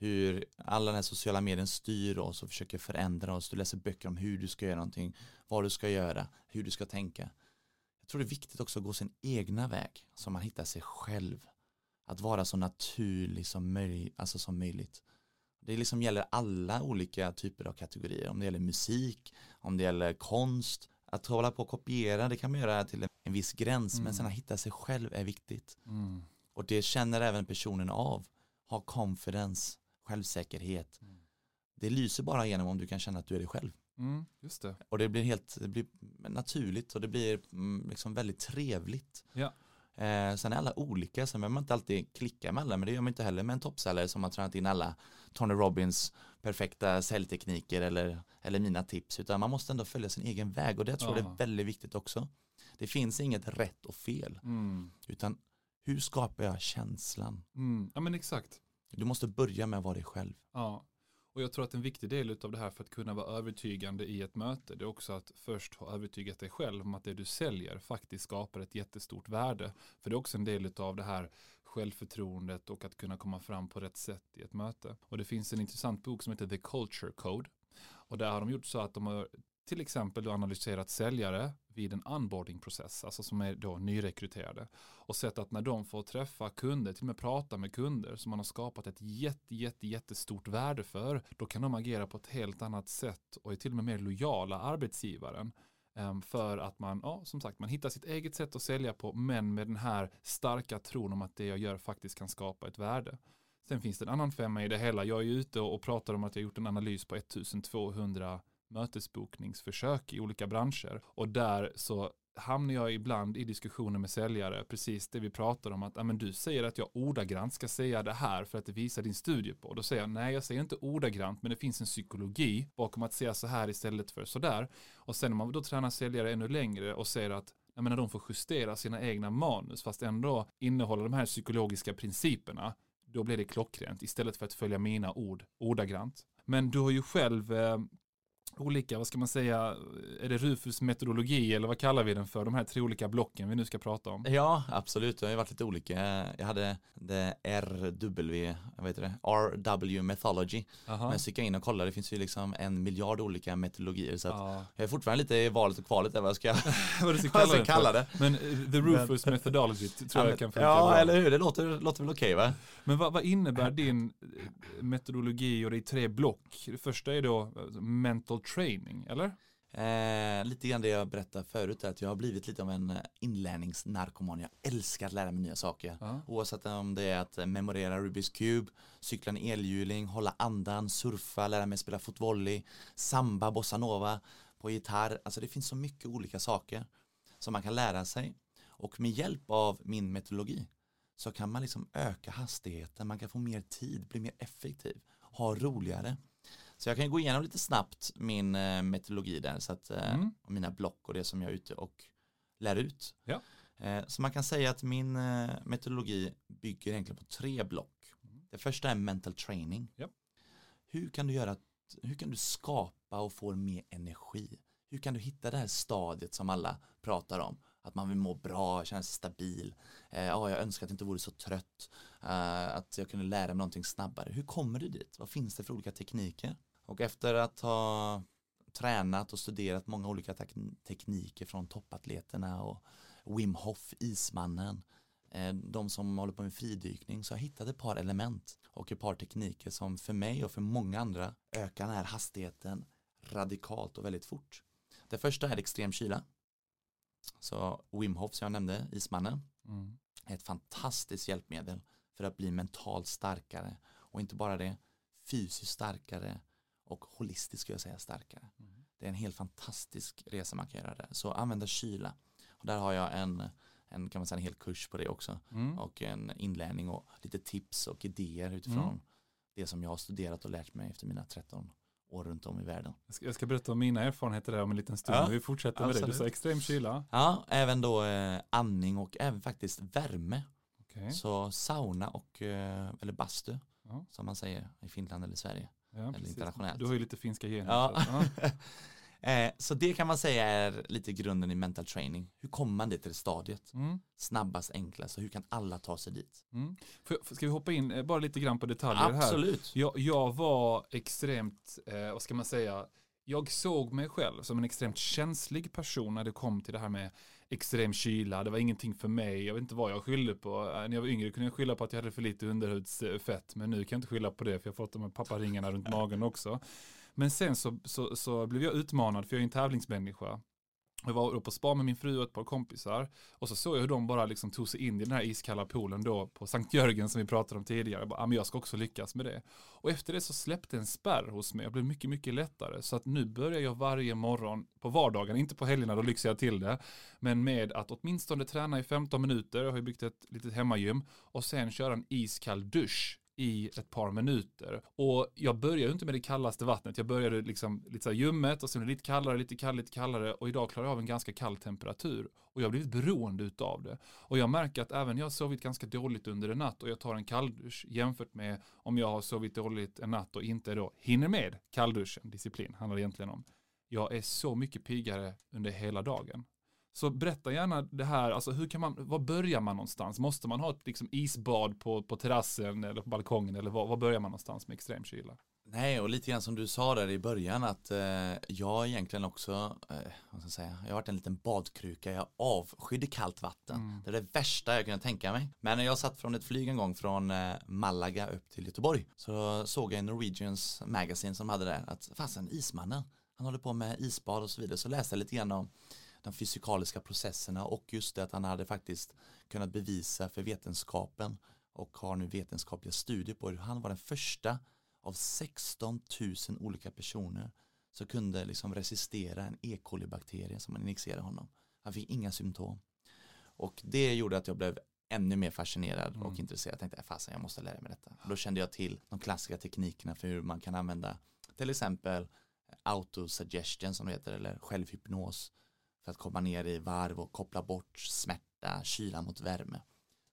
hur alla den här sociala medien styr oss och försöker förändra oss. Du läser böcker om hur du ska göra någonting, vad du ska göra, hur du ska tänka. Jag tror det är viktigt också att gå sin egna väg, så man hittar sig själv. Att vara så naturlig som, möj- alltså som möjligt. Det liksom gäller alla olika typer av kategorier. Om det gäller musik, om det gäller konst. Att hålla på och kopiera, det kan man göra till en, en viss gräns. Mm. Men sen att hitta sig själv är viktigt. Mm. Och det känner även personen av. Ha confidence, självsäkerhet. Mm. Det lyser bara igenom om du kan känna att du är dig själv. Mm, just det. Och det blir helt det blir naturligt och det blir mm, liksom väldigt trevligt. Ja. Eh, sen är alla olika, sen behöver man inte alltid klicka med alla, men det gör man inte heller med en toppsäljare som har tränat in alla Tony Robbins perfekta säljtekniker eller, eller mina tips, utan man måste ändå följa sin egen väg och det tror jag Ja. är väldigt viktigt också. Det finns inget rätt och fel, Mm. utan hur skapar jag känslan? Mm. Ja men exakt. Du måste börja med att vara dig själv. Ja. Och jag tror att en viktig del av det här för att kunna vara övertygande i ett möte det är också att först ha övertygat dig själv om att det du säljer faktiskt skapar ett jättestort värde. För det är också en del av det här självförtroendet och att kunna komma fram på rätt sätt i ett möte. Och det finns en intressant bok som heter The Culture Code. Och där har de gjort så att de har till exempel då analyserat säljare vid en onboardingprocess, alltså som är då nyrekryterade. Och sett att när de får träffa kunder, till och med prata med kunder som man har skapat ett jätte, jätte, jättestort värde för, då kan de agera på ett helt annat sätt och är till och med mer lojala arbetsgivaren. Ehm, för att man, ja, som sagt, man hittar sitt eget sätt att sälja på, men med den här starka tron om att det jag gör faktiskt kan skapa ett värde. Sen finns det en annan femma i det hela. Jag är ute och pratar om att jag gjort en analys på 1200 mötesbokningsförsök i olika branscher. Och där så hamnar jag ibland i diskussioner med säljare, precis det vi pratar om, att ja, men du säger att jag ordagrant ska säga det här för att det visar din studie på. Då säger jag, nej jag säger inte ordagrant, men det finns en psykologi bakom att säga så här istället för så där. Och sen om man då tränar säljare ännu längre och säger att jag menar, de får justera sina egna manus, fast ändå innehåller de här psykologiska principerna, då blir det klockrent istället för att följa mina ord ordagrant. Men du har ju själv eh, olika, vad ska man säga, är det Rufus metodologi eller vad kallar vi den för, de här tre olika blocken vi nu ska prata om? Ja, absolut. Det har ju varit lite olika. Jag hade det RW, vad heter det? RW Methodology. Aha. Men jag gick in och kollade, det finns ju liksom en miljard olika metodologier. Så att Ja, jag är fortfarande lite i valet och kvalet där vad jag ska, <laughs> vad ska <laughs> vad jag kalla ska kalla det. Men eh, the Rufus methodology t- tror jag kan funka ja, bra. eller hur? Det låter, låter väl okej va? Men vad, vad innebär din eh, metodologi och det är tre block? Det första är då eh, mental training, eller? Eh, lite grann det jag berättade förut är att jag har blivit lite av en eh, inlärningsnarkoman. Jag älskar att lära mig nya saker. Ja. Oavsett om det är att eh, memorera Rubiks kub, cykla en elhjuling, hålla andan, surfa, lära mig spela fotvolley, samba, bossanova på gitarr. Alltså det finns så mycket olika saker som man kan lära sig. Och med hjälp av min metodologi så kan man liksom öka hastigheten, man kan få mer tid, bli mer effektiv, ha roligare. Så jag kan gå igenom lite snabbt min eh, metodologi där, så att, eh, Mm. och mina block och det som jag är ute och lär ut. Ja. Eh, så man kan säga att min eh, metodologi bygger egentligen på tre block. Mm. Det första är mental training. Ja. Hur kan du göra, hur kan du skapa och få mer energi? Hur kan du hitta det här stadiet som alla pratar om? Att man vill må bra, känna sig stabil. Eh, ja, jag önskar att jag inte vore så trött. Eh, att jag kunde lära mig någonting snabbare. Hur kommer du dit? Vad finns det för olika tekniker? Och efter att ha tränat och studerat många olika tek- tekniker från toppatleterna och Wim Hof, ismannen, eh, de som håller på med fridykning, så jag hittat ett par element och ett par tekniker som för mig och för många andra ökar den här hastigheten radikalt och väldigt fort. Det första är extrem kyla. Så Wim Hof som jag nämnde, ismannen, Mm. är ett fantastiskt hjälpmedel för att bli mentalt starkare. Och inte bara det, fysiskt starkare och holistiskt skulle jag säga starkare. Mm. Det är en helt fantastisk resa man kan göra där. Så använda kyla. Och där har jag en, en, kan man säga, en hel kurs på det också. Mm. Och en inlärning och lite tips och idéer utifrån Mm. det som jag har studerat och lärt mig efter mina 13 år runt om i världen. Jag, ska, jag ska berätta om mina erfarenheter där om en liten stund. Ja, vi fortsätter med det. Du sa extrem kyla. Ja, även då eh, andning och även faktiskt värme. Okej. Så sauna och, eh, eller bastu Ja. som man säger i Finland eller Sverige. Ja, internationellt. Du har ju lite finska gener. Ja. så. <laughs> Eh, så det kan man säga är lite grunden i mental training. Hur kommer man dit till det stadiet? Mm. Snabbast, enklast och hur kan alla ta sig dit? Mm. Får jag- Ska vi hoppa in eh, bara lite grann på detaljer här? Absolut. Jag, jag var extremt, eh, vad ska man säga, jag såg mig själv som en extremt känslig person när det kom till det här med extrem kyla. Det var ingenting för mig. Jag vet inte vad jag skyllde på. Äh, när jag var yngre kunde jag skylla på att jag hade för lite underhudsfett. Men nu kan jag inte skylla på det för jag har fått de här papparingarna runt magen också. Men sen så, så, så blev jag utmanad för jag är en tävlingsmänniska. Jag var då på spa med min fru och ett par kompisar och så såg jag hur de bara liksom tog sig in i den här iskalla poolen då på Sankt Jörgen som vi pratade om tidigare. Jag bara, ah, men jag ska också lyckas med det. Och efter det så släppte en spärr hos mig. Jag blev mycket, mycket lättare. Så att nu börjar jag varje morgon på vardagen, inte på helgerna, då lyxar jag till det. Men med att åtminstone träna i 15 minuter, jag har ju byggt ett litet hemmagym, och sen köra en iskall dusch i ett par minuter. Och jag började ju inte med det kallaste vattnet. Jag började liksom lite så här ljummet och sen lite kallare, lite kallare, lite kallare. Och idag klarar jag av en ganska kall temperatur. Och jag har blivit beroende utav det. Och jag märker att även jag har sovit ganska dåligt under en natt och jag tar en kalldusch jämfört med om jag har sovit dåligt en natt och inte då hinner med kallduschen. Disciplin handlar det egentligen om. Jag är så mycket piggare under hela dagen. Så berätta gärna det här, alltså hur kan man, var börjar man någonstans? Måste man ha ett liksom isbad på, på terrassen eller på balkongen eller var, var börjar man någonstans med extrem kyla? Nej, och lite grann som du sa där i början att eh, jag egentligen också, eh, vad ska jag säga, jag har varit en liten badkruka, jag avskydde kallt vatten. Mm. Det är det värsta jag kunde tänka mig. Men när jag satt från ett flyg en gång från eh, Malaga upp till Göteborg så såg jag i Norwegians Magazine som hade där att fasen ismannen, han håller på med isbad och så vidare. Så läste jag lite grann om de fysikaliska processerna och just det att han hade faktiskt kunnat bevisa för vetenskapen och har nu vetenskapliga studier på hur han var den första av 16 000 olika personer som kunde liksom resistera en E. coli-bakterie som man injicerade honom. Han fick inga symptom. Och det gjorde att jag blev ännu mer fascinerad och Mm. intresserad. Jag tänkte, fasen jag måste lära mig detta. Och då kände jag till de klassiska teknikerna för hur man kan använda till exempel autosuggestion som det heter eller självhypnos för att komma ner i varv och koppla bort smärta, kyla mot värme.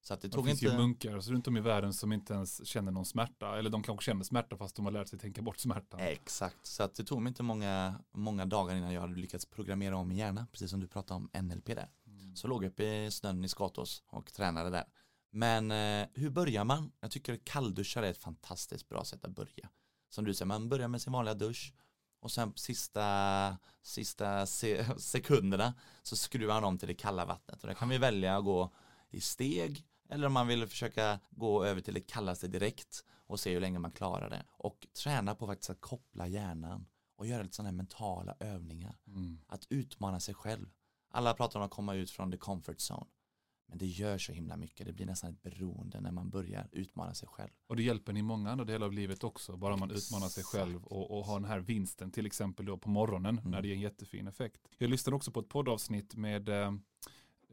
Så att det Det tog finns inte... ju munkar så runt om i världen som inte ens känner någon smärta. Eller de kanske känner smärta fast de har lärt sig tänka bort smärtan. Exakt, så att det tog mig inte många, många dagar innan jag hade lyckats programmera om min hjärna, precis som du pratade om NLP där. Mm. Så låg jag uppe i snön i Skatås och tränade där. Men eh, hur börjar man? Jag tycker kallduschar är ett fantastiskt bra sätt att börja. Som du säger, man börjar med sin vanliga dusch och sen sista, sista se <laughs> sekunderna så skruvar man om till det kalla vattnet. Och där kan vi välja att gå i steg eller om man vill försöka gå över till det kallaste direkt och se hur länge man klarar det. Och träna på faktiskt att koppla hjärnan och göra lite sådana här mentala övningar. Mm. Att utmana sig själv. Alla pratar om att komma ut från the comfort zone. Men det gör så himla mycket. Det blir nästan ett beroende när man börjar utmana sig själv. Och det hjälper en i många andra delar av livet också. Bara man utmanar sig själv och, och har den här vinsten till exempel då på morgonen Mm. när det ger en jättefin effekt. Jag lyssnade också på ett poddavsnitt med eh,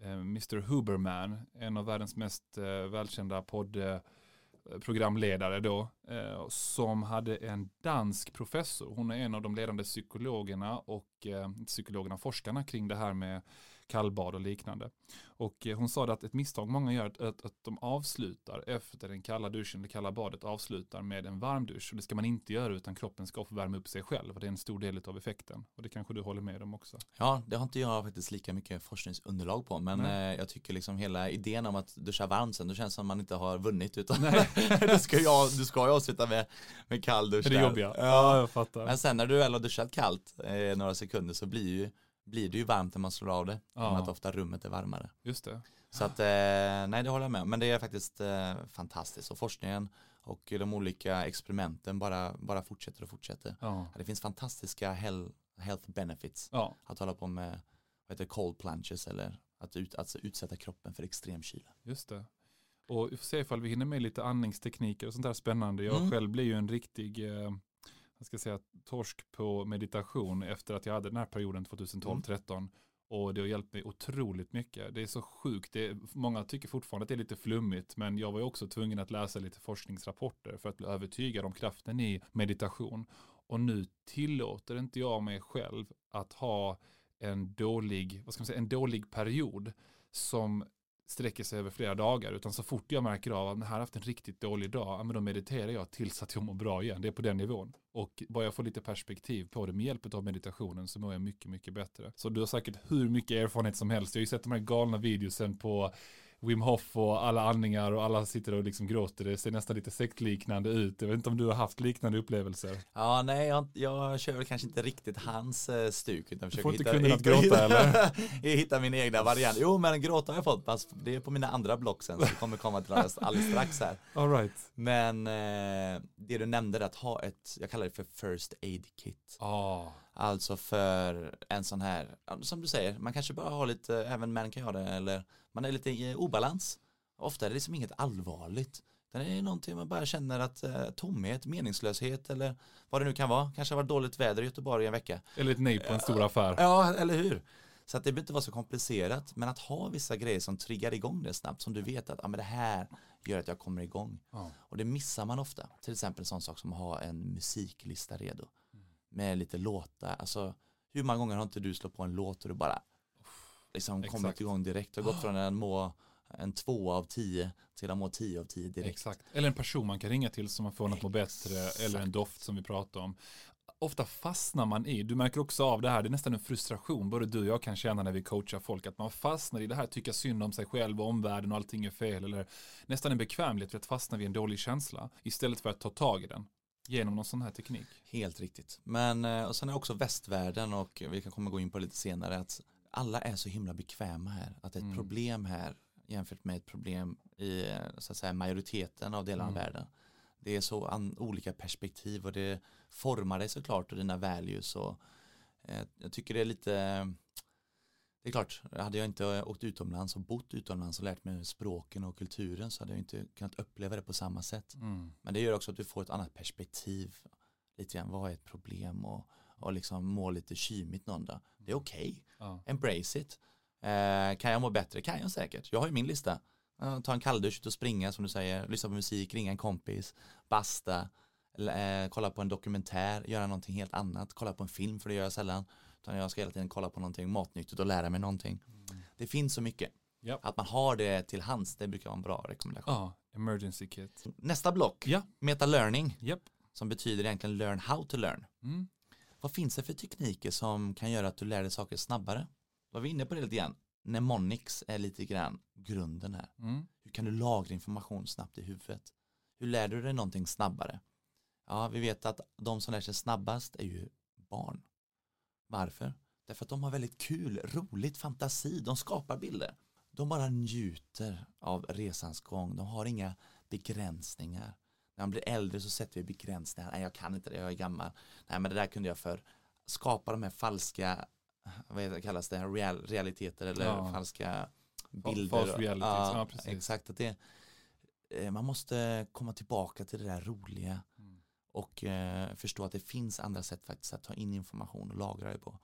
eh, Mr. Huberman, en av världens mest eh, välkända poddprogramledare då, eh, som hade en dansk professor. Hon är en av de ledande psykologerna och eh, psykologerna, forskarna kring det här med kallbad och liknande. Och eh, hon sa att ett misstag många gör att, att, att de avslutar efter den kalla duschen, det kalla badet avslutar med en varm dusch. Och det ska man inte göra utan kroppen ska få värma upp sig själv. Och det är en stor del av effekten. Och det kanske du håller med om också. Ja, det har inte jag faktiskt lika mycket forskningsunderlag på. Men Nej. eh, jag tycker liksom hela idén om att duscha varmt sen, då känns det som man inte har vunnit. Utan <laughs> du ska ju av- du ska ju avsluta med, med kall dusch. Är det där. jobbiga? Ja. jag fattar. Men sen när du väl har duschat kallt eh, några sekunder så blir, ju, blir det ju varmt när man slår av det. Ja. Att ofta rummet är varmare. Just det. Så att, eh, nej det håller jag med om. Men det är faktiskt eh, fantastiskt. Och forskningen och de olika experimenten bara, bara fortsätter och fortsätter. Ja. Det finns fantastiska health benefits Ja. att hålla på med vad heter cold plunges eller att, ut, att utsätta kroppen för extrem kyla. Just det. Och vi får se ifall vi hinner med lite andningstekniker och sånt där spännande. Jag Mm. själv blir ju en riktig, eh, jag ska säga torsk på meditation efter att jag hade den här perioden 2012-13. Och det har hjälpt mig otroligt mycket. Det är så sjukt. Det är, många tycker fortfarande att det är lite flummigt. Men jag var ju också tvungen att läsa lite forskningsrapporter för att bli övertygad om kraften i meditation. Och nu tillåter inte jag mig själv att ha en dålig, vad ska man säga, en dålig period som sträcker sig över flera dagar. Utan så fort jag märker av att jag har haft en riktigt dålig dag, ja, men då mediterar jag tills att jag mår bra igen. Det är på den nivån. Och bara jag får lite perspektiv på det med hjälp av meditationen så mår jag mycket, mycket bättre. Så du har säkert hur mycket erfarenhet som helst. Jag har ju sett de här galna videosen på Wim Hof och alla andningar och alla sitter och liksom gråter. Det ser nästan lite sektliknande ut. Jag vet inte om du har haft liknande upplevelser. Ja, nej, jag, jag kör väl kanske inte riktigt hans eh, stuk. Utan Du får inte hitta, gråta, eller? <laughs> hitta min egna variant. Jo, men gråta har jag fått. Fast det är på mina andra block sen. Så det kommer komma till alldeles, alldeles strax här. <laughs> All right. Men eh, det du nämnde, att ha ett, jag kallar det för first aid kit. Ah, Alltså för en sån här, som du säger, man kanske bara har lite, även män kan ha det, eller man är lite i obalans. Ofta är det liksom inget allvarligt. Det är någonting man bara känner att eh, tomhet, meningslöshet eller vad det nu kan vara. Kanske har varit dåligt väder i Göteborg i en vecka. eller ett nej på en stor affär. Ja, eller hur? Så att det behöver inte vara så komplicerat, men att ha vissa grejer som triggar igång det snabbt, som du vet att ah, men det här gör att jag kommer igång. Ja. Och det missar man ofta. Till exempel en sån sak som att ha en musiklista redo. Med lite låtar. Alltså, hur många gånger har inte du slått på en låt och du bara liksom kommit Exakt. igång direkt och gått från en må en två av tio till att må tio av tio direkt. Exakt. Eller en person man kan ringa till som man får något må bättre. Eller en doft som vi pratar om. Ofta fastnar man i, du märker också av det här, det är nästan en frustration, både du och jag kan känna när vi coachar folk, att man fastnar i det här, tycka synd om sig själv och omvärlden och allting är fel, eller nästan en bekvämlighet för att fastna vid en dålig känsla, istället för att ta tag i den genom någon sån här teknik. Helt riktigt. Men eh, och sen är också västvärlden och vi kan komma gå in på lite senare att alla är så himla bekväma här. Att ett Mm. problem här jämfört med ett problem i så att säga, majoriteten av delarna av Mm. världen. Det är så an, olika perspektiv och det formar dig såklart och dina values och eh, jag tycker det är lite det är klart, hade jag inte åkt utomlands och bott utomlands och lärt mig språken och kulturen så hade jag inte kunnat uppleva det på samma sätt. Mm. Men det gör också att du får ett annat perspektiv. Lite grann, vad är ett problem och, och liksom må lite kymigt någon dag. Det är okej, Ja. embrace it. Eh, kan jag må bättre? Kan jag säkert. Jag har ju min lista. Eh, ta en kalldusch, ut och springa som du säger, lyssna på musik, ringa en kompis, basta, eh, kolla på en dokumentär, göra någonting helt annat, kolla på en film för det gör jag sällan. Utan jag ska hela tiden kolla på någonting matnyttigt och lära mig någonting. Det finns så mycket. Ja. Att man har det till hands, det brukar vara en bra rekommendation. Ja, emergency kit. Nästa block, Ja, meta-learning japp. som betyder egentligen learn how to learn. Mm. Vad finns det för tekniker som kan göra att du lär dig saker snabbare? Var vi inne på det lite grann? Mnemonics är lite grann grunden här. Mm. Hur kan du lagra information snabbt i huvudet? Hur lär du dig någonting snabbare? Ja, vi vet att de som lär sig snabbast är ju barn. Varför? Därför att de har väldigt kul, roligt, fantasi. De skapar bilder. De bara njuter av resans gång. De har inga begränsningar. När man blir äldre så sätter vi begränsningar. Nej, jag kan inte det, jag är gammal. Nej, men det där kunde jag för. Skapa de här falska, vad kallas det, real, realiteter eller Ja. falska bilder. false ja, precis. Exakt, att det, eh, man måste komma tillbaka till det där roliga Mm. Och eh, förstå att det finns andra sätt faktiskt att ta in information och lagra det på.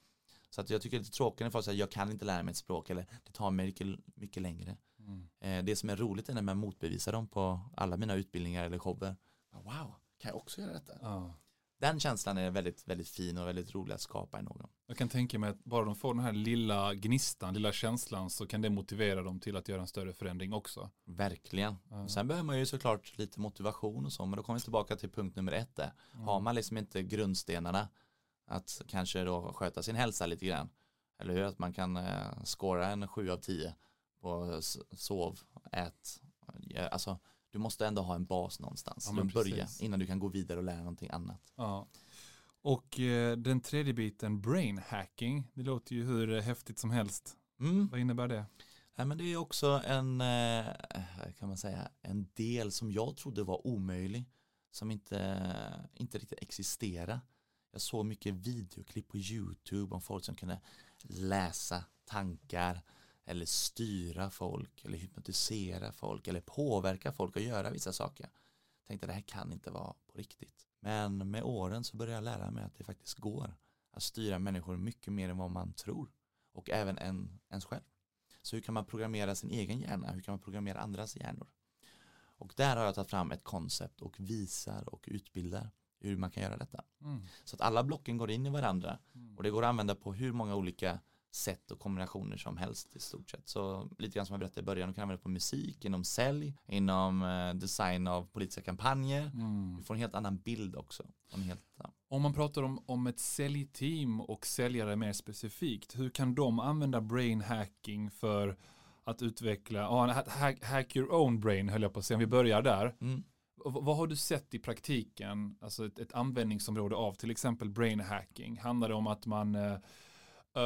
Så att jag tycker det är lite tråkigt när folk säger jag kan inte lära mig ett språk eller det tar mig mycket, mycket längre. Mm. Eh, det som är roligt är när man motbevisar dem på alla mina utbildningar eller shower. Wow, kan jag också göra detta? Ja. Den känslan är väldigt, väldigt fin och väldigt rolig att skapa i någon. Jag kan tänka mig att bara de får den här lilla gnistan, lilla känslan så kan det motivera dem till att göra en större förändring också. Verkligen. Ja. Sen behöver man ju såklart lite motivation och så, men då kommer vi tillbaka till punkt nummer ett där. Mm. Har man liksom inte grundstenarna att kanske då sköta sin hälsa lite grann. Eller hur? Att man kan eh, skåra en sju av tio på sov, ät. Alltså, du måste ändå ha en bas någonstans. Ja, börja innan du kan gå vidare och lära någonting annat. Ja. Och eh, den tredje biten, brain hacking, det låter ju hur eh, häftigt som helst. Mm. Vad innebär det? Nej, men det är också en, eh, kan man säga, en del som jag trodde var omöjlig. Som inte, inte riktigt existerar Jag såg mycket videoklipp på YouTube om folk som kunde läsa tankar eller styra folk eller hypnotisera folk eller påverka folk att göra vissa saker. Jag tänkte det här kan inte vara på riktigt. Men med åren så började jag lära mig att det faktiskt går att styra människor mycket mer än vad man tror och även en, ens själv. Så hur kan man programmera sin egen hjärna? Hur kan man programmera andras hjärnor? Och där har jag tagit fram ett koncept och visar och utbildar hur man kan göra detta. Mm. Så att alla blocken går in i varandra Mm. och det går att använda på hur många olika sätt och kombinationer som helst i stort sett. Så lite grann som jag berättade i början, du kan använda det på musik, inom sälj, inom eh, design av politiska kampanjer. Mm. Du får en helt annan bild också. En helt, ja. Om man pratar om, om ett säljteam och säljare mer specifikt, hur kan de använda brain hacking för att utveckla, ja, hack, hack your own brain höll jag på att säga, om vi börjar där. mm. Vad har du sett i praktiken, alltså ett, ett användningsområde av till exempel brain hacking? Handlar det om att man eh,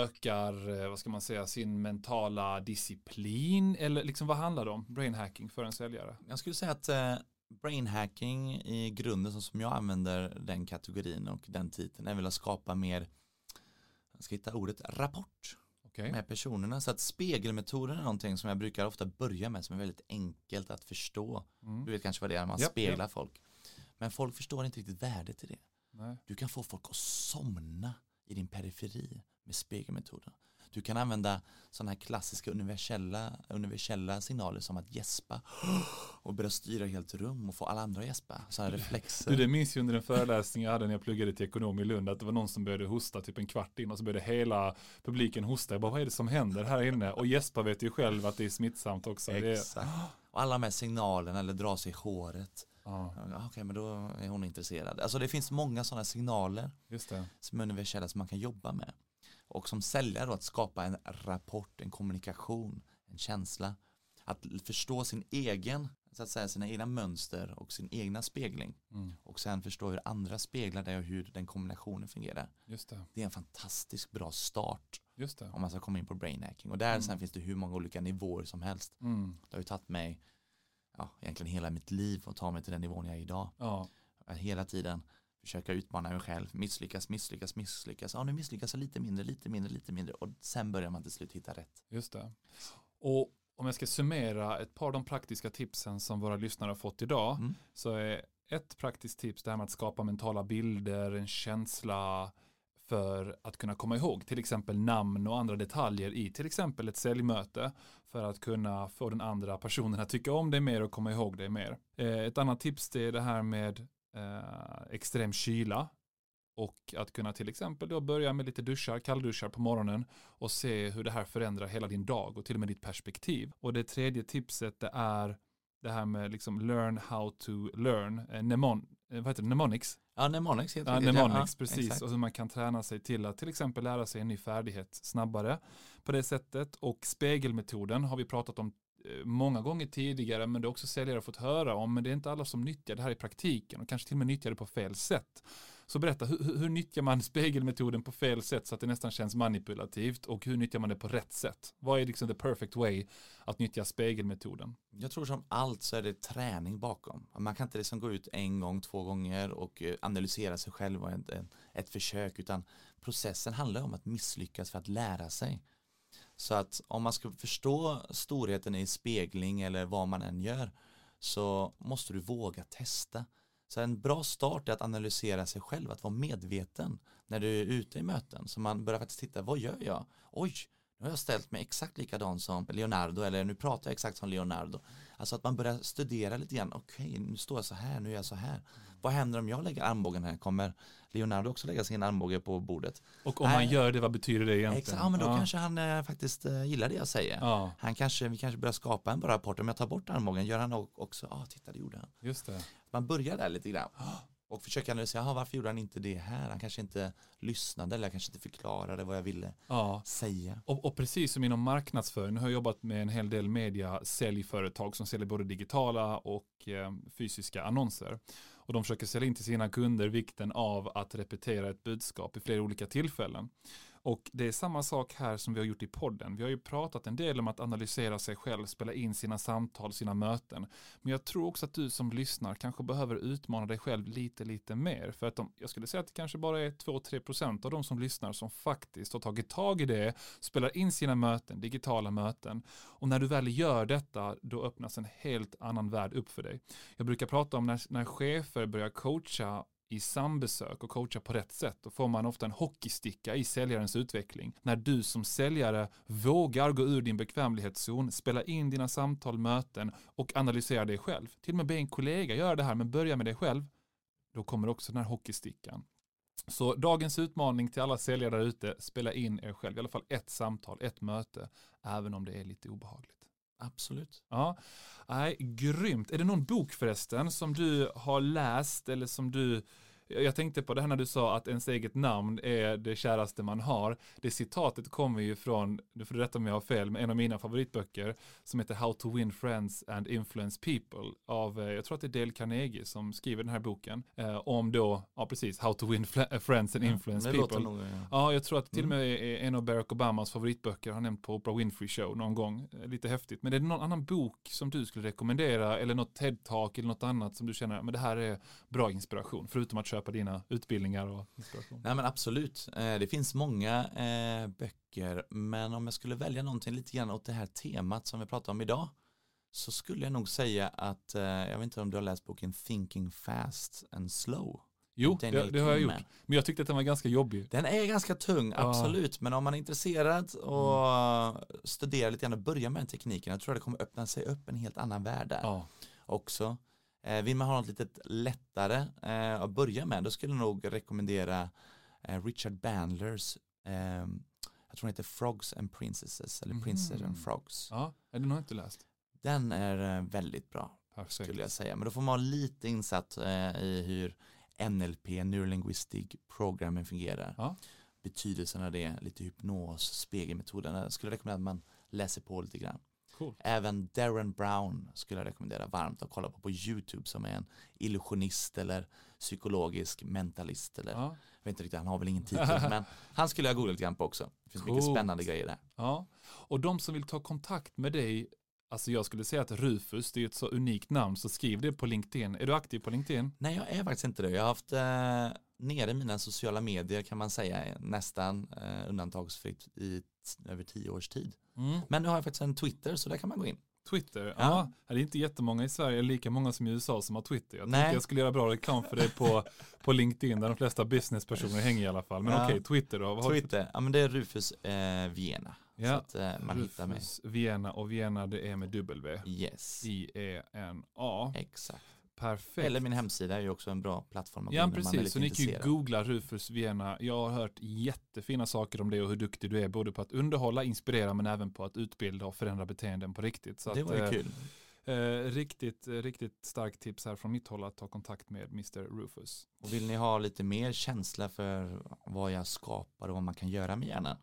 ökar, eh, vad ska man säga, sin mentala disciplin? Eller liksom vad handlar det om, brain hacking för en säljare? Jag skulle säga att eh, brain hacking i grunden så som jag använder den kategorin och den titeln är väl att skapa mer, jag ska hitta ordet, rapport Okej. med personerna. Så att spegelmetoden är någonting som jag brukar ofta börja med som är väldigt enkelt att förstå. Mm. Du vet kanske vad det är, man Japp, speglar folk. Men folk förstår inte riktigt värdet i det. Nej. Du kan få folk att somna i din periferi med spegelmetoden. Du kan använda sådana här klassiska universella, universella signaler som att gäspa och börja styra helt rum och få alla andra att gäspa. Sådana reflexer. Du, det minns jag under en föreläsning jag hade när jag pluggade till ekonom i Lund, att det var någon som började hosta typ en kvart in och så började hela publiken hosta. Jag bara, vad är det som händer här inne? Och gäspa vet ju själv att det är smittsamt också. Exakt. Och alla de här signalerna eller dra sig i håret. ja, Okej, men då är hon intresserad. Alltså det finns många sådana signaler just det. som är universella som man kan jobba med. Och som säljare då att skapa en rapport, en kommunikation, en känsla. Att förstå sin egen, så att säga sina egna mönster och sin egna spegling. Mm, Och sen förstå hur andra speglar det och hur den kombinationen fungerar. just det. Det är en fantastiskt bra start Just det. om man ska komma in på brain hacking. Och där Mm. sen finns det hur många olika nivåer som helst. Mm, Det har ju tagit mig, ja, egentligen hela mitt liv att ta mig till den nivån jag är idag. ja, hela tiden försöka utmana mig själv, misslyckas, misslyckas, misslyckas. Ja, nu misslyckas jag lite mindre, lite mindre, lite mindre och sen börjar man till slut hitta rätt. just det. Och om jag ska summera ett par av de praktiska tipsen som våra lyssnare har fått idag, Mm. så är ett praktiskt tips det här med att skapa mentala bilder, en känsla för att kunna komma ihåg till exempel namn och andra detaljer i till exempel ett säljmöte för att kunna få den andra personen att tycka om dig mer och komma ihåg dig mer. Eh, Ett annat tips det är det här med eh, extrem kyla och att kunna till exempel då börja med lite duschar, kallduschar på morgonen och se hur det här förändrar hela din dag och till och med ditt perspektiv. Och det tredje tipset det är det här med liksom learn how to learn, eh, mnemon, eh, vad heter det, mnemonics. Ja, mnemonics helt Ja, mnemonics, Ja, precis. exakt. Och hur man kan träna sig till att till exempel lära sig en ny färdighet snabbare på det sättet. Och spegelmetoden har vi pratat om Eh, många gånger tidigare, men det är också säljare fått höra om, men det är inte alla som nyttjar det här i praktiken och kanske till och med nyttjar det på fel sätt. Så berätta, hur, hur- nyttjar man <laughs> spegelmetoden på fel sätt så att det nästan känns manipulativt och hur nyttjar man det på rätt sätt? Vad är liksom the perfect way att nyttja spegelmetoden? Jag tror som allt så är det träning bakom. Man kan inte liksom gå ut en gång, två gånger och eh, analysera sig själv och ett, ett, ett försök utan processen handlar om att misslyckas för att lära sig. Så att om man ska förstå storheten i spegling eller vad man än gör så måste du våga testa. Så en bra start är att analysera sig själv, att vara medveten när du är ute i möten. Så man börjar faktiskt titta, vad gör jag? Oj, nu har jag ställt mig exakt likadan som Leonardo eller nu pratar jag exakt som Leonardo. Alltså att man börjar studera lite grann, okej nu står jag så här, nu är jag så här. Vad händer om jag lägger armbågen här? Kommer Leonardo också lägga sin armbåge på bordet? Och om Nej. man gör det, vad betyder det egentligen? Exakt, ja men då kanske han eh, faktiskt eh, gillar det jag säger. Ja, Han kanske, vi kanske börjar skapa en bra rapport, om jag tar bort armbågen, gör han också, ja ah, titta det gjorde han. just det. Man börjar där lite grann <gasps> och försöker analysera, varför gjorde han inte det här? Han kanske inte lyssnade eller jag kanske inte förklarade vad jag ville Ja. säga. Och, och precis som inom marknadsföring, nu har jag jobbat med en hel del media säljföretag som säljer både digitala och eh, fysiska annonser. Och de försöker sälja in till sina kunder vikten av att repetera ett budskap i flera olika tillfällen. Och det är samma sak här som vi har gjort i podden. Vi har ju pratat en del om att analysera sig själv, spela in sina samtal, sina möten. Men jag tror också att du som lyssnar kanske behöver utmana dig själv lite, lite mer. För att de, jag skulle säga att det kanske bara är 2-3% av de som lyssnar som faktiskt har tagit tag i det, spelar in sina möten, digitala möten. Och när du väl gör detta, då öppnas en helt annan värld upp för dig. Jag brukar prata om när, när chefer börjar coacha i sambesök och coacha på rätt sätt, då får man ofta en hockeysticka i säljarens utveckling. När du som säljare vågar gå ur din bekvämlighetszon, spela in dina samtal, möten och analysera dig själv. Till och med be en kollega göra det här, men börja med dig själv. Då kommer också den här hockeystickan. Så dagens utmaning till alla säljare där ute, spela in er själv, i alla fall ett samtal, ett möte, även om det är lite obehagligt. Absolut. Ja, nej, grymt. Är det någon bok förresten som du har läst eller som du jag tänkte på det här när du sa att ens eget namn är det käraste man har. Det citatet kommer ju från, nu får du rätta om jag har fel, men en av mina favoritböcker som heter How to win friends and influence people av, eh, jag tror att det är Dale Carnegie som skriver den här boken eh, om då, ja precis, How to win eh, friends and influence ja, people. Nog, ja. ja, jag tror att till och med är en av Barack Obamas favoritböcker, har nämnt på Oprah Winfrey Show någon gång. Lite häftigt. Men är det någon annan bok som du skulle rekommendera eller något TED-talk eller något annat som du känner, men det här är bra inspiration, förutom att köpa dina utbildningar och inspiration? Nej men absolut, eh, det finns många eh, böcker, men om jag skulle välja någonting lite grann åt det här temat som vi pratar om idag, så skulle jag nog säga att, eh, jag vet inte om du har läst boken Thinking Fast and Slow. Jo, det, det, har jag gjort. Men jag tyckte att den var ganska jobbig. Den är ganska tung, absolut. Men om man är intresserad och mm. studerar lite grann och börjar med den tekniken, jag tror att det kommer öppna sig upp en helt annan värld där. Ja. Också. Eh, vill man ha något lite lättare eh, att börja med, då skulle jag nog rekommendera eh, Richard Bandlers eh, jag tror den heter Frogs and Princesses eller Princess mm. and Frogs. Ja, är det nog inte läst? Den är väldigt bra Perfekt. skulle jag säga. Men då får man vara lite insatt i hur NLP, Neurolinguistic Programming fungerar. Ja. Betydelsen av det, lite hypnos, spegelmetoden. Jag skulle rekommendera att man läser på lite grann. Cool. Även Darren Brown skulle jag rekommendera varmt att kolla på på YouTube som är en illusionist eller psykologisk mentalist eller ja. jag vet inte riktigt, han har väl ingen titel <laughs> men han skulle jag googla lite grann på också. Det finns Coolt. mycket spännande grejer där. Ja, och de som vill ta kontakt med dig Alltså jag skulle säga att Rufus, det är ett så unikt namn, så skriv det på LinkedIn. Är du aktiv på LinkedIn? Nej, jag är faktiskt inte det. Jag har haft eh, nere mina sociala medier kan man säga nästan eh, undantagsfritt i över tio års tid. Mm. Men nu har jag faktiskt en Twitter så där kan man gå in. Twitter, ja. ja. Det är inte jättemånga i Sverige, lika många som i USA som har Twitter. Jag tänkte jag skulle göra bra reklam för det på, på LinkedIn där de flesta businesspersoner hänger i alla fall. Men ja. okej, Twitter då? Twitter, ja men det är Rufus eh, Viena. Ja. Så att eh, man Rufus hittar mig. Viena och Viena det är med W. Yes. I-E-N-A. Exakt. Perfekt. Eller min hemsida är ju också en bra plattform. Ja, precis. Så ni kan ju googla Rufus Viena. Jag har hört jättefina saker om det och hur duktig du är, både på att underhålla, inspirera, men även på att utbilda och förändra beteenden på riktigt. Så det var ju eh, kul. Eh, riktigt, riktigt starkt tips här från mitt håll att ta kontakt med Mr. Rufus. Och vill ni ha lite mer känsla för vad jag skapar och vad man kan göra med hjärnan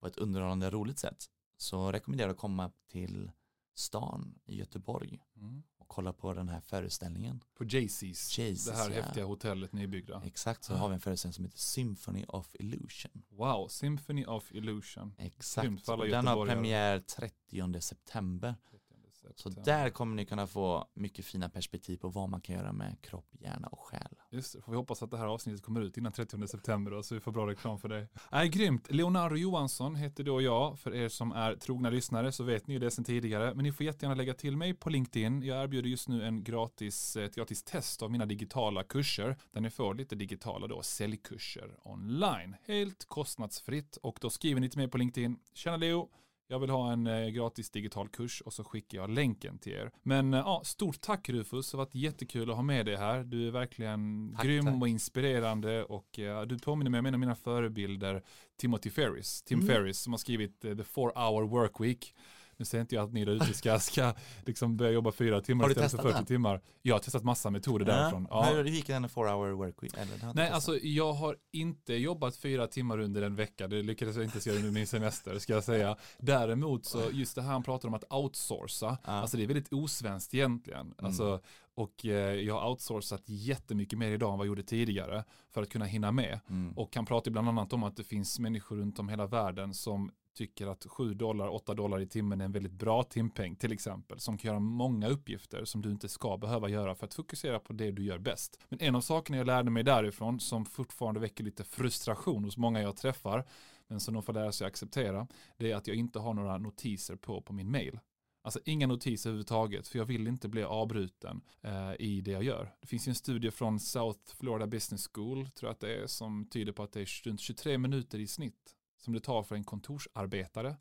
på ett underhållande roligt sätt så rekommenderar jag att komma till stan i Göteborg mm kolla på den här föreställningen. På Jaycees, det här ja. häftiga hotellet nybyggda. Exakt, så ah. har vi en föreställning som heter Symphony of Illusion. Wow, Symphony of Illusion. Exakt, den har premiär 30 september. Så där kommer ni kunna få mycket fina perspektiv på vad man kan göra med kropp, hjärna och själ. Just det, får vi hoppas att det här avsnittet kommer ut innan 30 september då, så vi får bra reklam för det. Äh, grymt, Leonardo Johansson heter då jag. För er som är trogna lyssnare så vet ni ju det sedan tidigare. Men ni får jättegärna lägga till mig på LinkedIn. Jag erbjuder just nu en gratis, ett gratis test av mina digitala kurser. Där ni får lite digitala då, säljkurser online. Helt kostnadsfritt. Och då skriver ni till mig på LinkedIn. Tjena Leo, jag vill ha en eh, gratis digital kurs och så skickar jag länken till er. Men eh, ja, stort tack Rufus, det har varit jättekul att ha med dig här. Du är verkligen tack, grym tack. och inspirerande och eh, du påminner mig om en av mina förebilder, Timothy Ferris, Tim mm. Ferris, som har skrivit The Four Hour Work Week. Nu säger inte jag att ni där ute ska, ska liksom börja jobba fyra timmar istället för testat 40 den? timmar. Jag har testat massa metoder därifrån. Ja. Ja. Hur gick den 4 hour work week? Eller, Nej, alltså jag har inte jobbat fyra timmar under en vecka. Det lyckades jag inte göra under min semester, ska jag säga. Däremot så, just det här han pratar om att outsourca, Ja. alltså det är väldigt osvenskt egentligen. Alltså, och eh, jag har outsourcat jättemycket mer idag än vad jag gjorde tidigare för att kunna hinna med. Mm. Och han pratar bland annat om att det finns människor runt om hela världen som tycker att 7 dollar, 8 dollar i timmen är en väldigt bra timpeng till exempel. Som kan göra många uppgifter som du inte ska behöva göra för att fokusera på det du gör bäst. Men en av sakerna jag lärde mig därifrån som fortfarande väcker lite frustration hos många jag träffar men som de får lära sig acceptera det är att jag inte har några notiser på på min mail. Alltså inga notiser överhuvudtaget, för jag vill inte bli avbruten eh, i det jag gör. Det finns ju en studie från South Florida Business School, tror jag att det är, som tyder på att det är runt 23 minuter i snitt som det tar för en kontorsarbetare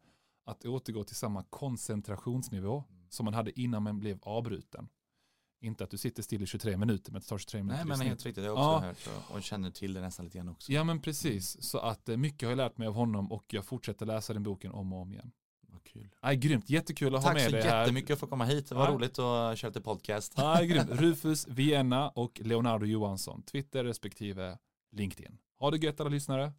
att återgå till samma koncentrationsnivå som man hade innan man blev avbruten. Inte att du sitter still i 23 minuter, men det tar 23 minuter Nej men helt riktigt, det har jag också Ja. hört så, och känner till det nästan lite grann också. Ja men precis, så att eh, mycket har jag lärt mig av honom och jag fortsätter läsa den boken om och om igen. Vad kul. Nej, grymt, jättekul att ha Tack med så dig här. jättemycket för att komma hit, det var Ja. roligt att köra lite podcast. Ja, grymt. <laughs> Rufus Vienna och Leonardo Johansson, Twitter respektive LinkedIn. Ha det gött alla lyssnare.